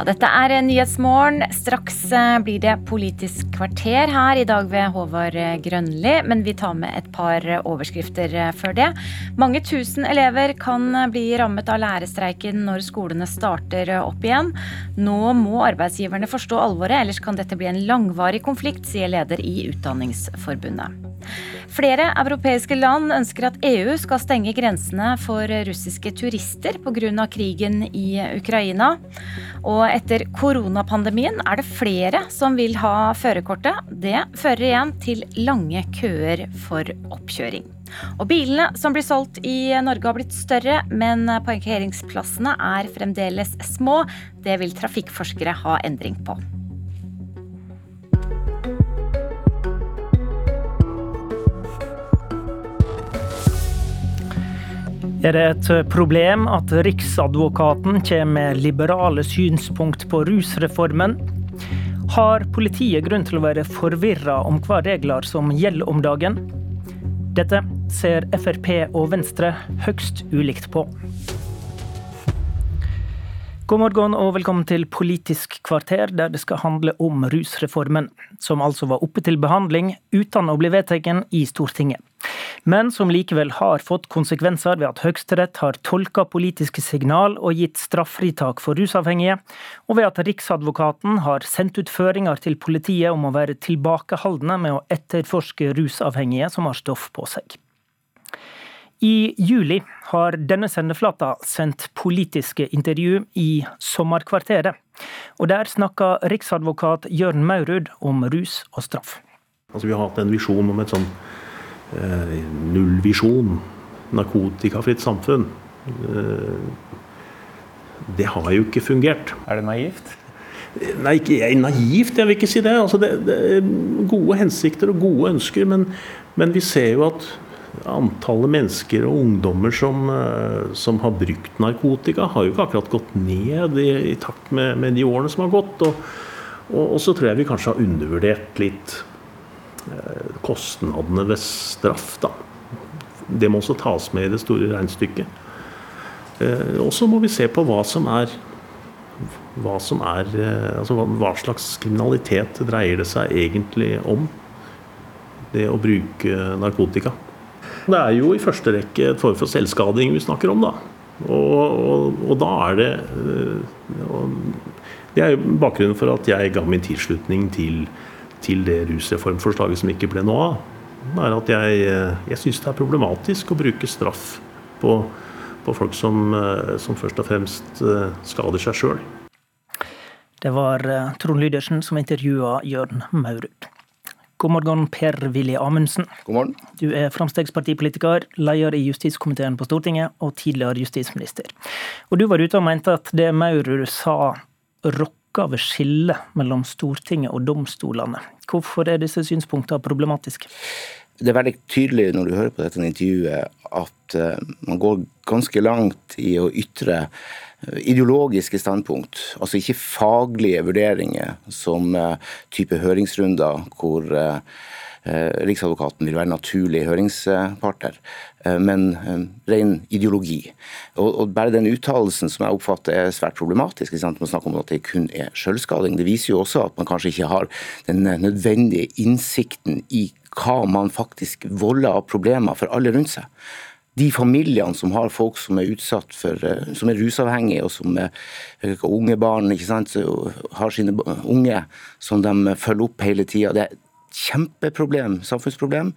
Ja, dette er Nyhetsmorgen. Straks eh, blir det Politisk kvarter her, i dag ved Håvard Grønli. Men vi tar med et par overskrifter eh, før det. Mange tusen elever kan bli rammet av lærerstreiken når skolene starter opp igjen. Nå må arbeidsgiverne forstå alvoret, ellers kan dette bli en langvarig konflikt, sier leder i Utdanningsforbundet. Flere europeiske land ønsker at EU skal stenge grensene for russiske turister pga. krigen i Ukraina. Og etter koronapandemien er det flere som vil ha førerkortet. Det fører igjen til lange køer for oppkjøring. Og bilene som blir solgt i Norge har blitt større, men parkeringsplassene er fremdeles små. Det vil trafikkforskere ha endring på. Er det et problem at Riksadvokaten kommer med liberale synspunkt på rusreformen? Har politiet grunn til å være forvirra om hva regler som gjelder om dagen? Dette ser Frp og Venstre høgst ulikt på. God morgen og velkommen til Politisk kvarter, der det skal handle om rusreformen, som altså var oppe til behandling uten å bli vedtatt i Stortinget. Men som likevel har fått konsekvenser ved at Høyesterett har tolka politiske signal og gitt straffritak for rusavhengige, og ved at Riksadvokaten har sendt ut føringer til politiet om å være tilbakeholdne med å etterforske rusavhengige som har stoff på seg. I juli har denne sendeflata sendt politiske intervju i Sommerkvarteret. Og der snakka riksadvokat Jørn Maurud om rus og straff. Altså, vi har hatt en visjon om et sånn eh, nullvisjon, narkotikafritt samfunn. Eh, det har jo ikke fungert. Er det naivt? Nei, ikke naivt, jeg vil ikke si det. Altså, det, det er gode hensikter og gode ønsker, men, men vi ser jo at Antallet mennesker og ungdommer som, eh, som, har brukt narkotika, har jo ikke akkurat gått ned i, i takt med, med, de årene som har gått. Og, og, og, så tror jeg vi kanskje har undervurdert litt eh, kostnadene ved straff. Da. Det må også tas med i det store regnestykket. Eh, og så må vi se på hva som er hva, som er, altså hva slags kriminalitet dreier det seg egentlig om. Det å bruke narkotika. Det er jo i første rekke et form for selvskading vi snakker om, da. Og, og, og da er det eh, Det er jo bakgrunnen for at jeg ga min tilslutning til, til det rusreformforslaget som ikke ble noe av. Det er at jeg, eh, jeg syns det er problematisk å bruke straff på, på folk som, eh, som, først og fremst skader seg sjøl. Det var Trond Lydersen som intervjua Jørn Maurud. God morgen, Per-Willy Amundsen. God morgen. Du er Frp-politiker, leder i justiskomiteen på Stortinget og tidligere justisminister. Og du var ute og mente at det Maurud sa rokka ved skillet mellom Stortinget og domstolene. Hvorfor er disse synspunktene problematiske? Det er veldig tydelig når du hører på dette intervjuet at eh, man går ganske langt i å ytre ideologiske standpunkt, altså ikke faglige vurderinger som eh, type høringsrunder hvor eh, eh, Riksadvokaten vil være naturlig høringspartner, men ren ideologi. Og, bare den uttalelsen som jeg oppfatter er svært problematisk, man snakker om at det kun er selvskading, det viser jo også at man kanskje ikke har den nødvendige innsikten i hva man faktisk volder av problemer for alle rundt seg. De familiene som har folk som er utsatt for, som er rusavhengige, og som er unge barn, ikke sant, har sine unge som de følger opp hele tida. Det er et kjempeproblem, samfunnsproblem.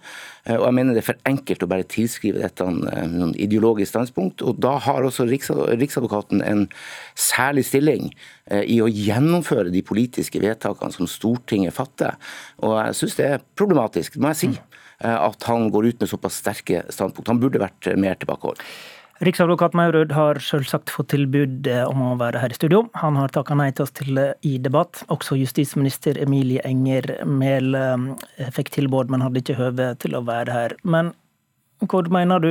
Og jeg mener det er for enkelt å bare tilskrive dette noen ideologisk standpunkt. Og da har også Riksadvokaten en særlig stilling i å gjennomføre de politiske vedtakene som Stortinget fatter. Og jeg syns det er problematisk, det må jeg si. At han går ut med såpass sterke standpunkt. Han burde vært mer tilbakeholden. Riksadvokat Maurud har selvsagt fått tilbud eh, om å være her i studio. Han har takka nei til oss til eh, i debatt. Også justisminister Emilie Enger Mehl eh, fikk tilbud, men hadde ikke høve til å være her. Men hvor mener du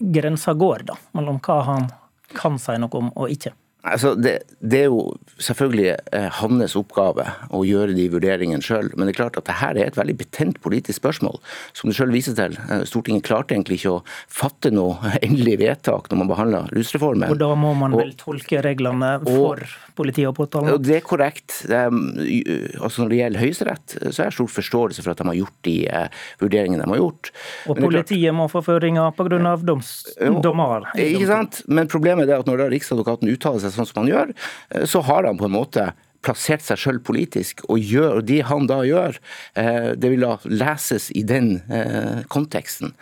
grensa går, da? Mellom hva han kan si noe om og ikke? Altså, det, det, er jo selvfølgelig eh, hans oppgave å gjøre de vurderingene sjøl. Men det er klart at dette er et veldig betent politisk spørsmål. Som du sjøl viser til. Eh, Stortinget klarte egentlig ikke å fatte noe [laughs] endelig vedtak når man behandla rusreformen. Og da må man og, vel tolke reglene for politiet og påtalen. Det er korrekt. Det er, altså når det gjelder Høyesterett, så har jeg stor forståelse for at de har gjort de vurderingene de har gjort. Og politiet må få føringer pga. dommer? Ikke sant. Men problemet er at når da Riksadvokaten uttaler seg seg sånn som han gjør, eh, så har han på en måte plassert seg sjøl politisk, og, gjør, og det han da gjør, eh, det vil da leses i den eh, konteksten.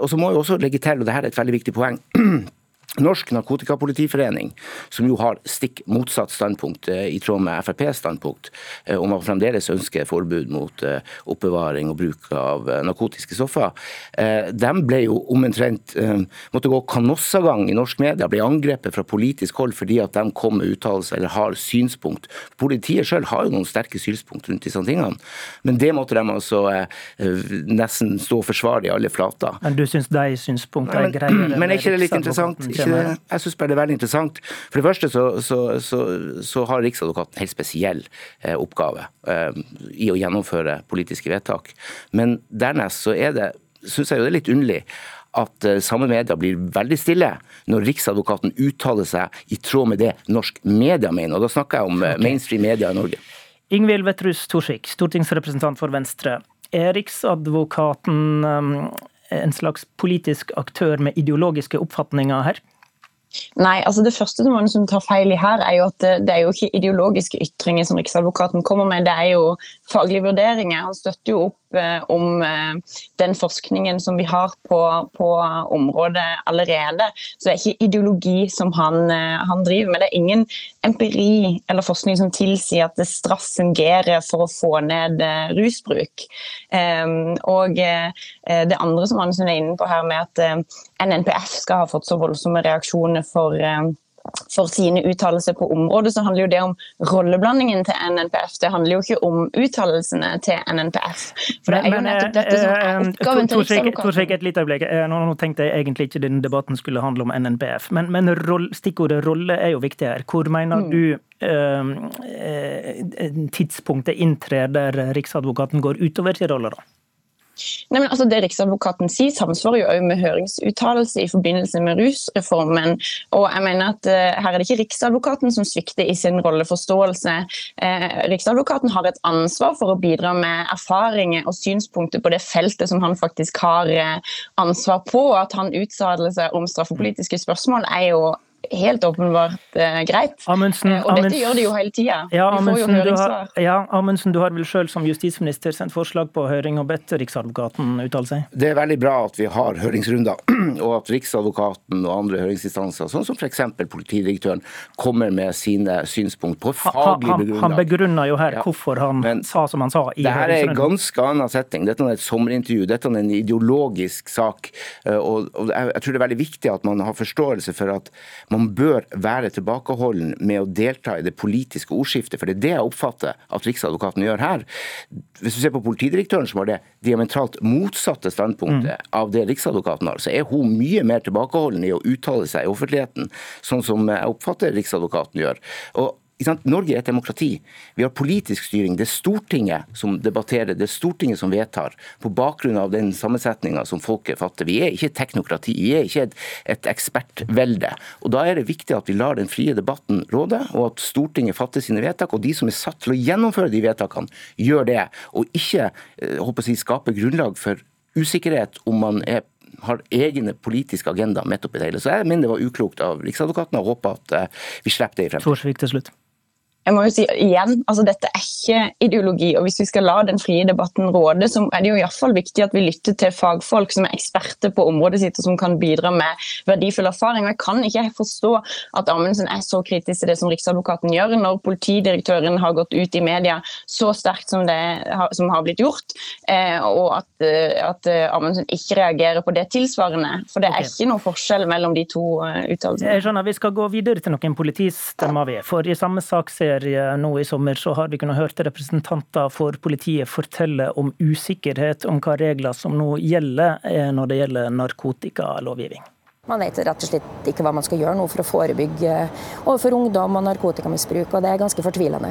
Og så må jeg også legge til, og dette er et veldig viktig poeng [clears throat] Norsk Narkotikapolitiforening, som jo har stikk motsatt standpunkt eh, i tråd med FrPs standpunkt, eh, om man fremdeles ønsker forbud mot eh, oppbevaring og bruk av narkotiske stoffer, de ble jo omtrent måtte gå kanossagang i norsk media, ble angrepet fra politisk hold fordi at de kom med uttalelser eller har synspunkt. Politiet sjøl har jo noen sterke synspunkt rundt disse tingene, men det måtte de altså nesten stå og forsvare i alle flater. Men du syns de synspunktene er greie? [clears throat] Men er ikke det litt interessant? Ikke, jeg syns bare det er veldig interessant. For det første så, så, så, så har Riksadvokaten en helt spesiell eh, oppgave eh, i å gjennomføre politiske vedtak. Men dernest så er det, syns jeg jo det er litt underlig at uh, samme media blir veldig stille når Riksadvokaten uttaler seg i tråd med det norsk media mener. Og da snakker jeg om okay. mainstream media i Norge. Ingvild Wetrhus Thorsvik, stortingsrepresentant for Venstre. Er Riksadvokaten um, en slags politisk aktør med ideologiske oppfatninger her? Nei, altså Det første som man tar feil i her, er jo at det, det, er jo ikke ideologiske ytringer som Riksadvokaten kommer med, det er jo faglige vurderinger. Han støtter jo opp Eh, om eh, den forskningen som vi har på, på, området allerede. Så det er ikke ideologi som han, eh, han, driver med. Det er ingen empiri eller forskning som tilsier at straff fungerer for å få ned rusbruk. Og det andre som Andersen er inne på her med at NNPF skal ha fått så voldsomme reaksjoner for for sine uttalelser på området, så handler jo det om rolleblandingen til NNPF. Det handler jo ikke om uttalelsene til NNPF. For det er jo nettopp dette som er eh, eh, oppgaven til Riksadvokaten. Et lite øyeblikk. Eh, nå, tenkte jeg egentlig ikke denne debatten skulle handle om NNPF, men, men roll, stikkordet rolle er jo viktig her. Hvor mener mm. du eh, tidspunktet inntrer der Riksadvokaten går utover sin rolle, da? Nei, men altså Det Riksadvokaten sier, samsvarer jo også med høringsuttalelse i forbindelse med rusreformen. og jeg mener at uh, Her er det ikke Riksadvokaten som svikter i sin rolleforståelse. Uh, Riksadvokaten har et ansvar for å bidra med erfaringer og synspunkter på det feltet som han faktisk har uh, ansvar på. At han uttaler seg om straffepolitiske spørsmål er jo helt åpenbart eh, greit. Amundsen, og dette gjør de jo hele tida. Ja, Amundsen, du har, ja, Amundsen, du har vel selv som justisminister sendt forslag på høring og bedt Riksadvokaten uttale seg? Det er veldig bra at vi har høringsrunder, [clears throat] og at Riksadvokaten og andre høringsinstanser, sånn som f.eks. politidirektøren, kommer med sine synspunkt på faglig begrunnet. Han, han begrunner jo her ja. hvorfor han Men, sa som han sa. i Dette er en ganske annen setting. Dette er et sommerintervju. Dette er en ideologisk sak. Eh, og, og jeg, jeg tror det er veldig viktig at man har forståelse for at man man bør være tilbakeholden med å delta i det politiske ordskiftet, for det er det jeg oppfatter at Riksadvokaten gjør her. Hvis du ser på politidirektøren, som har det diametralt motsatte standpunktet mm. av det Riksadvokaten har, så er hun mye mer tilbakeholden i å uttale seg i offentligheten, sånn som jeg oppfatter Riksadvokaten gjør. Og Norge er et demokrati. Vi har politisk styring. Det er Stortinget som debatterer, det er Stortinget som vedtar, på bakgrunn av den sammensetninga som folket fatter. Vi er ikke et teknokrati, vi er ikke et, et, ekspertvelde. Og Da er det viktig at vi lar den frie debatten råde, og at Stortinget fatter sine vedtak. Og de som er satt til å gjennomføre de vedtakene, gjør det. Og ikke håper å jeg, skape grunnlag for usikkerhet om man er har egne politiske agenda midt oppi det hele. Så jeg mener det var uklokt av Riksadvokaten og håper at vi slipper det i fremtiden. Torsvik til slutt jeg må jo si igjen, altså Dette er ikke ideologi. og Hvis vi skal la den frie debatten råde, så er det jo i fall viktig at vi lytter til fagfolk som er eksperter på området sitt og som kan bidra med verdifull erfaring. Og Jeg kan ikke forstå at Amundsen er så kritisk til det som Riksadvokaten gjør, når politidirektøren har gått ut i media så sterkt som det som har blitt gjort, eh, og at, eh, at eh, Amundsen ikke reagerer på det tilsvarende. For det er ikke noe forskjell mellom de to uttalelsene. Jeg skjønner, Vi skal gå videre til noen politistemmer, vi. For i samme sak ser serie nå i sommer, så har vi kunnet hørt representanter for politiet fortelle om usikkerhet om hva regler som nå gjelder eh, når det gjelder narkotikalovgivning. Man vet rett og slett ikke hva man skal gjøre nå for å forebygge overfor ungdom og narkotikamisbruk, og det er ganske fortvilende.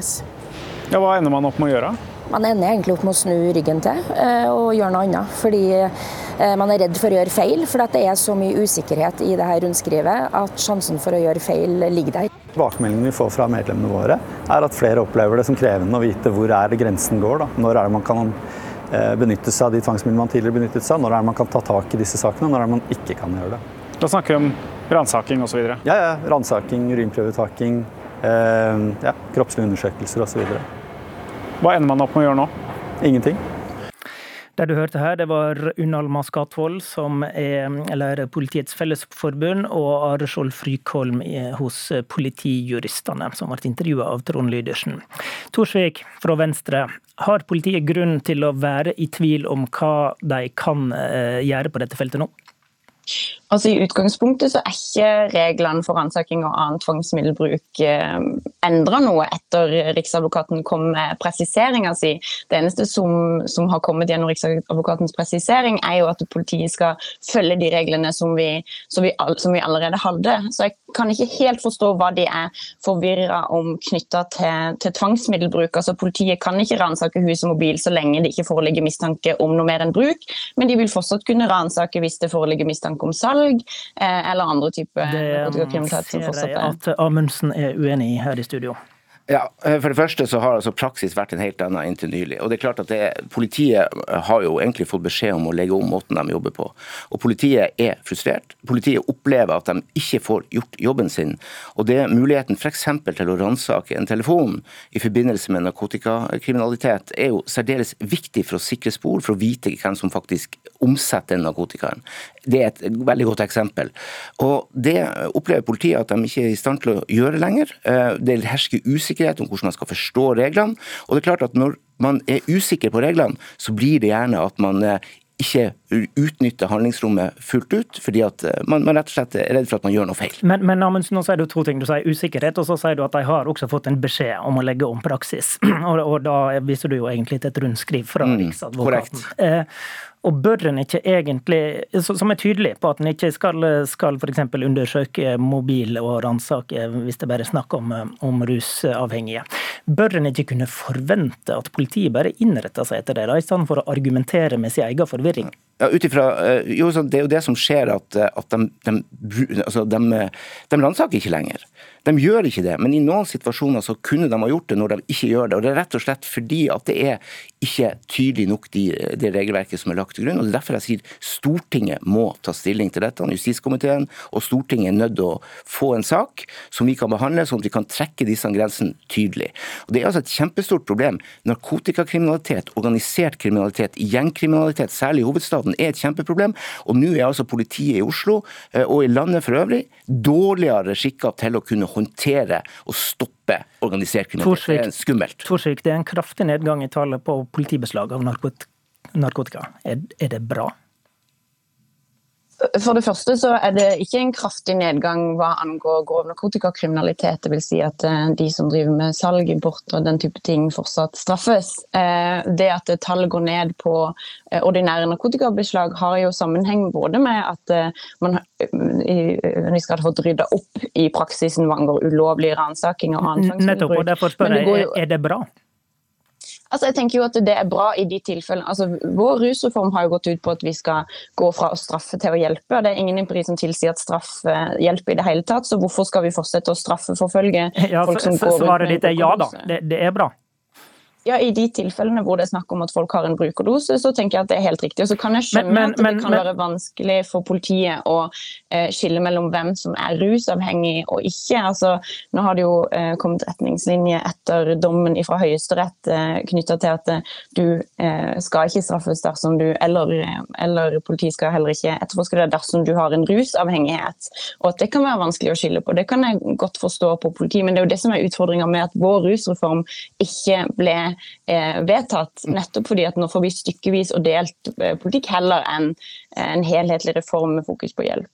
Ja, Hva ender man opp med å gjøre? Man ender egentlig opp med å snu ryggen til eh, og gjøre noe annet. Fordi eh, man er redd for å gjøre feil, for det er så mye usikkerhet i det her rundskrivet at sjansen for å gjøre feil ligger der. Tilbakemeldingene vi får fra medlemmene våre, er at flere opplever det som krevende å vite hvor er det grensen går. Da. Når er det man kan eh, benytte seg av de tvangsmidlene man tidligere benyttet seg av, når er det man kan ta tak i disse sakene, og når er det man ikke kan gjøre det. Da snakker vi om ransaking osv.? Ja, ja. Ransaking, urinprøvetaking, eh, ja, kroppslige undersøkelser osv. Hva ender man opp med å gjøre nå? Ingenting. Det du hørte her, det var Unnalma Skatvold, som er eller Politiets Fellesforbund, og Are Skjold Frykholm hos Politijuristene, som ble intervjua av Trond Lydersen. Torsvik fra Venstre, har politiet grunn til å være i tvil om hva de kan eh, gjøre på dette feltet nå? Altså I utgangspunktet så er ikke reglene for ransaking og annen tvangsmiddelbruk eh, endra noe etter Riksadvokaten kom med presiseringa si. Det eneste som, som, har kommet gjennom Riksadvokatens presisering, er jo at politiet skal følge de reglene som vi, som vi, som vi allerede hadde. Så jeg kan ikke helt forstå hva de er forvirra om knytta til, til, tvangsmiddelbruk. Altså Politiet kan ikke ransake hus og mobil så lenge det ikke foreligger mistanke om noe mer enn bruk, men de vil fortsatt kunne ransake hvis det foreligger mistanke om salg eh, eller andre typer narkotikakriminalitet. Det ser jeg at Amundsen er uenig i her i studio. Ja, eh, For det første så har altså praksis vært en helt annen inntil nylig. Og det er klart at det, Politiet har jo egentlig fått beskjed om å legge om måten de jobber på. Og Politiet er frustrert. Politiet opplever at de ikke får gjort jobben sin. Og det er muligheten f.eks. til å ransake en telefon i forbindelse med narkotikakriminalitet er jo særdeles viktig for å sikre spor, for å vite hvem som faktisk omsetter narkotikaen. Det er et veldig godt eksempel. Og Det opplever politiet at de ikke er i stand til å gjøre lenger. Eh, det hersker usikkerhet om hvordan man skal forstå reglene. Og det er klart at Når man er usikker på reglene, så blir det gjerne at man eh, ikke utnytter handlingsrommet fullt ut, fordi at eh, man, man, rett og slett er redd for at man gjør noe feil. Men, men Amundsen, nå sier du to ting. Du sier usikkerhet, og så sier du at de har også fått en beskjed om å legge om praksis. [clears throat] Og, og da viser du jo egentlig til et rundskriv fra mm, Riksadvokaten. Mm, og bør en ikke egentlig, som er tydelig på at en ikke skal, skal f.eks. undersøke mobil og ransake hvis det bare er snakk om, om, rusavhengige, bør en ikke kunne forvente at politiet bare innretter seg etter det, da, i stedet for å argumentere med sin egen forvirring? Ja, utifra, eh, jo, Det er jo det som skjer, at, at de, de, altså de, de ransaker ikke lenger. De gjør ikke det, men i noen situasjoner så kunne de ha gjort det når de ikke gjør det. og Det er rett og slett fordi at det er ikke tydelig nok de, det regelverket som er lagt til grunn. og Det er derfor jeg sier Stortinget må ta stilling til dette. Justiskomiteen og Stortinget er nødt til å få en sak som vi kan behandle, sånn at vi kan trekke disse grensene tydelig. Og Det er altså et kjempestort problem. Narkotikakriminalitet, organisert kriminalitet, gjengkriminalitet, særlig i hovedstaden, er et kjempeproblem. Og nå er altså politiet i Oslo eh, og i landet for øvrig dårligere skikka til å kunne håndtere og stoppe organisert kriminalitet. Det er skummelt. Torsvik, det er en kraftig nedgang i tallet på politibeslag av narkotika. Er, er det bra? For det første så er det ikke en kraftig nedgang hva angår grov narkotikakriminalitet. Det vil si at eh, de som driver med salg, import og den type ting fortsatt straffes. Eh, det at tallet går ned på eh, ordinære narkotikabeslag har jo sammenheng både med at man vi skal ha fått rydda opp i praksisen hva angår ulovlige ransakinger og annen tvangsbruk. Nettopp, og derfor spør jeg, er det bra? Altså, jeg tenker jo at Det er bra i de tilfellene. Altså, vår rusreform har jo gått ut på at vi skal gå fra å straffe til å hjelpe. Det er ingen empiri som tilsier at straff eh, hjelper i det hele tatt, så hvorfor skal vi fortsette å straffeforfølge ja, folk som går rundt med Svaret ditt er ja da, det, det er bra. Ja, I de tilfellene hvor det er snakk om at folk har en brukerdose, så tenker jeg at det er helt riktig. Og så kan jeg skjønne men, men, at det kan men, være vanskelig for politiet å eh, skille mellom hvem som er rusavhengig og ikke. Altså, nå har det jo eh, kommet retningslinjer etter dommen fra Høyesterett eh, knytta til at eh, du eh, skal ikke straffes dersom du, eller, eller politiet skal heller ikke etterforske det dersom du har en rusavhengighet. Og at det kan være vanskelig å skille på. Det kan jeg godt forstå på politiet, men det er jo det som er utfordringa med at vår rusreform ikke ble eh, vedtatt. Nettopp fordi at nå får vi stykkevis og delt eh, politikk heller enn en helhetlig reform med fokus på hjelp.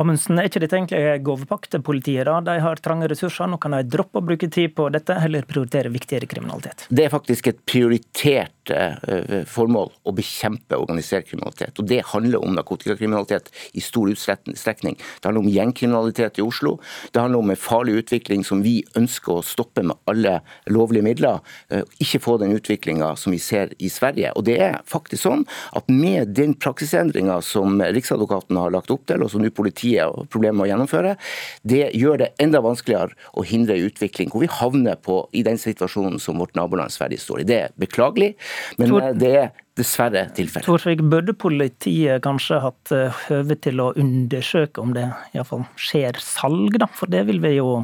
Amundsen, er ikke dette egentlig gavepakke til politiet? da? De har trange ressurser, nå kan de droppe å bruke tid på dette, heller prioritere viktigere kriminalitet? Det er faktisk et prioritert Eh, formål å bekjempe organisert kriminalitet. Og Det handler om narkotikakriminalitet i stor utstrekning. Det handler om gjengkriminalitet i Oslo. Det handler om en farlig utvikling som vi ønsker å stoppe med alle lovlige midler. Eh, ikke få den utviklinga som vi ser i Sverige. Og det er faktisk sånn at med den praksisendringa som Riksadvokaten har lagt opp til, og som nå politiet har problemer med å gjennomføre, det gjør det enda vanskeligere å hindre utvikling hvor vi havner på, i den situasjonen som vårt naboland Sverige står i. Det er beklagelig. Men Tor eh, det er dessverre tilfellet. Torsvik, burde politiet kanskje hatt eh, høve til å undersøke om det iallfall skjer salg, da? For det vil vi jo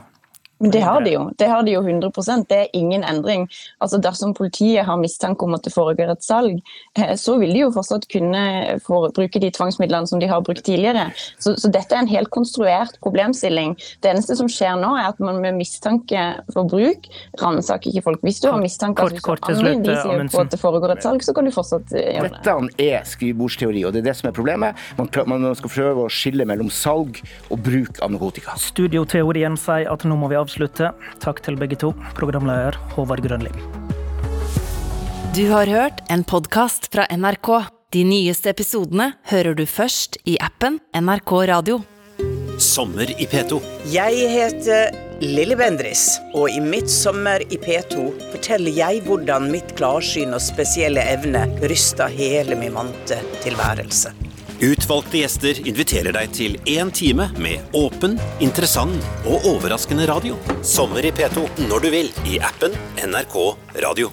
men det har de jo. Det har de jo 100% Det er ingen endring. Altså Dersom politiet har mistanke om at det foregår et salg, eh, så vil de jo fortsatt kunne bruke de tvangsmidlene som de har brukt tidligere. Så, så, dette er en helt konstruert problemstilling. Det eneste som skjer nå, er at man med mistanke for bruk ransaker ikke folk. Hvis du har mistanke kort, kort, kort, slutt, de på at det foregår et salg, så kan du fortsatt eh, gjøre det. Dette er skrivebordsteori, og det er det som er problemet. Man, man skal prøve å skille mellom salg og bruk av narkotika. Studioteorien sier at nå må vi avslutte avslutte. Takk til begge to, programleder Håvard Grønli. Du har hørt en podkast fra NRK. De nyeste episodene hører du først i appen NRK Radio. Sommer i P2. Jeg heter Lilly Bendris, og i Mitt sommer i P2 forteller jeg hvordan mitt klarsyn og spesielle evne ryster hele min vante tilværelse. Utvalgte gjester inviterer deg til én time med åpen, interessant og overraskende radio. Sommer i P2 når du vil i appen NRK Radio.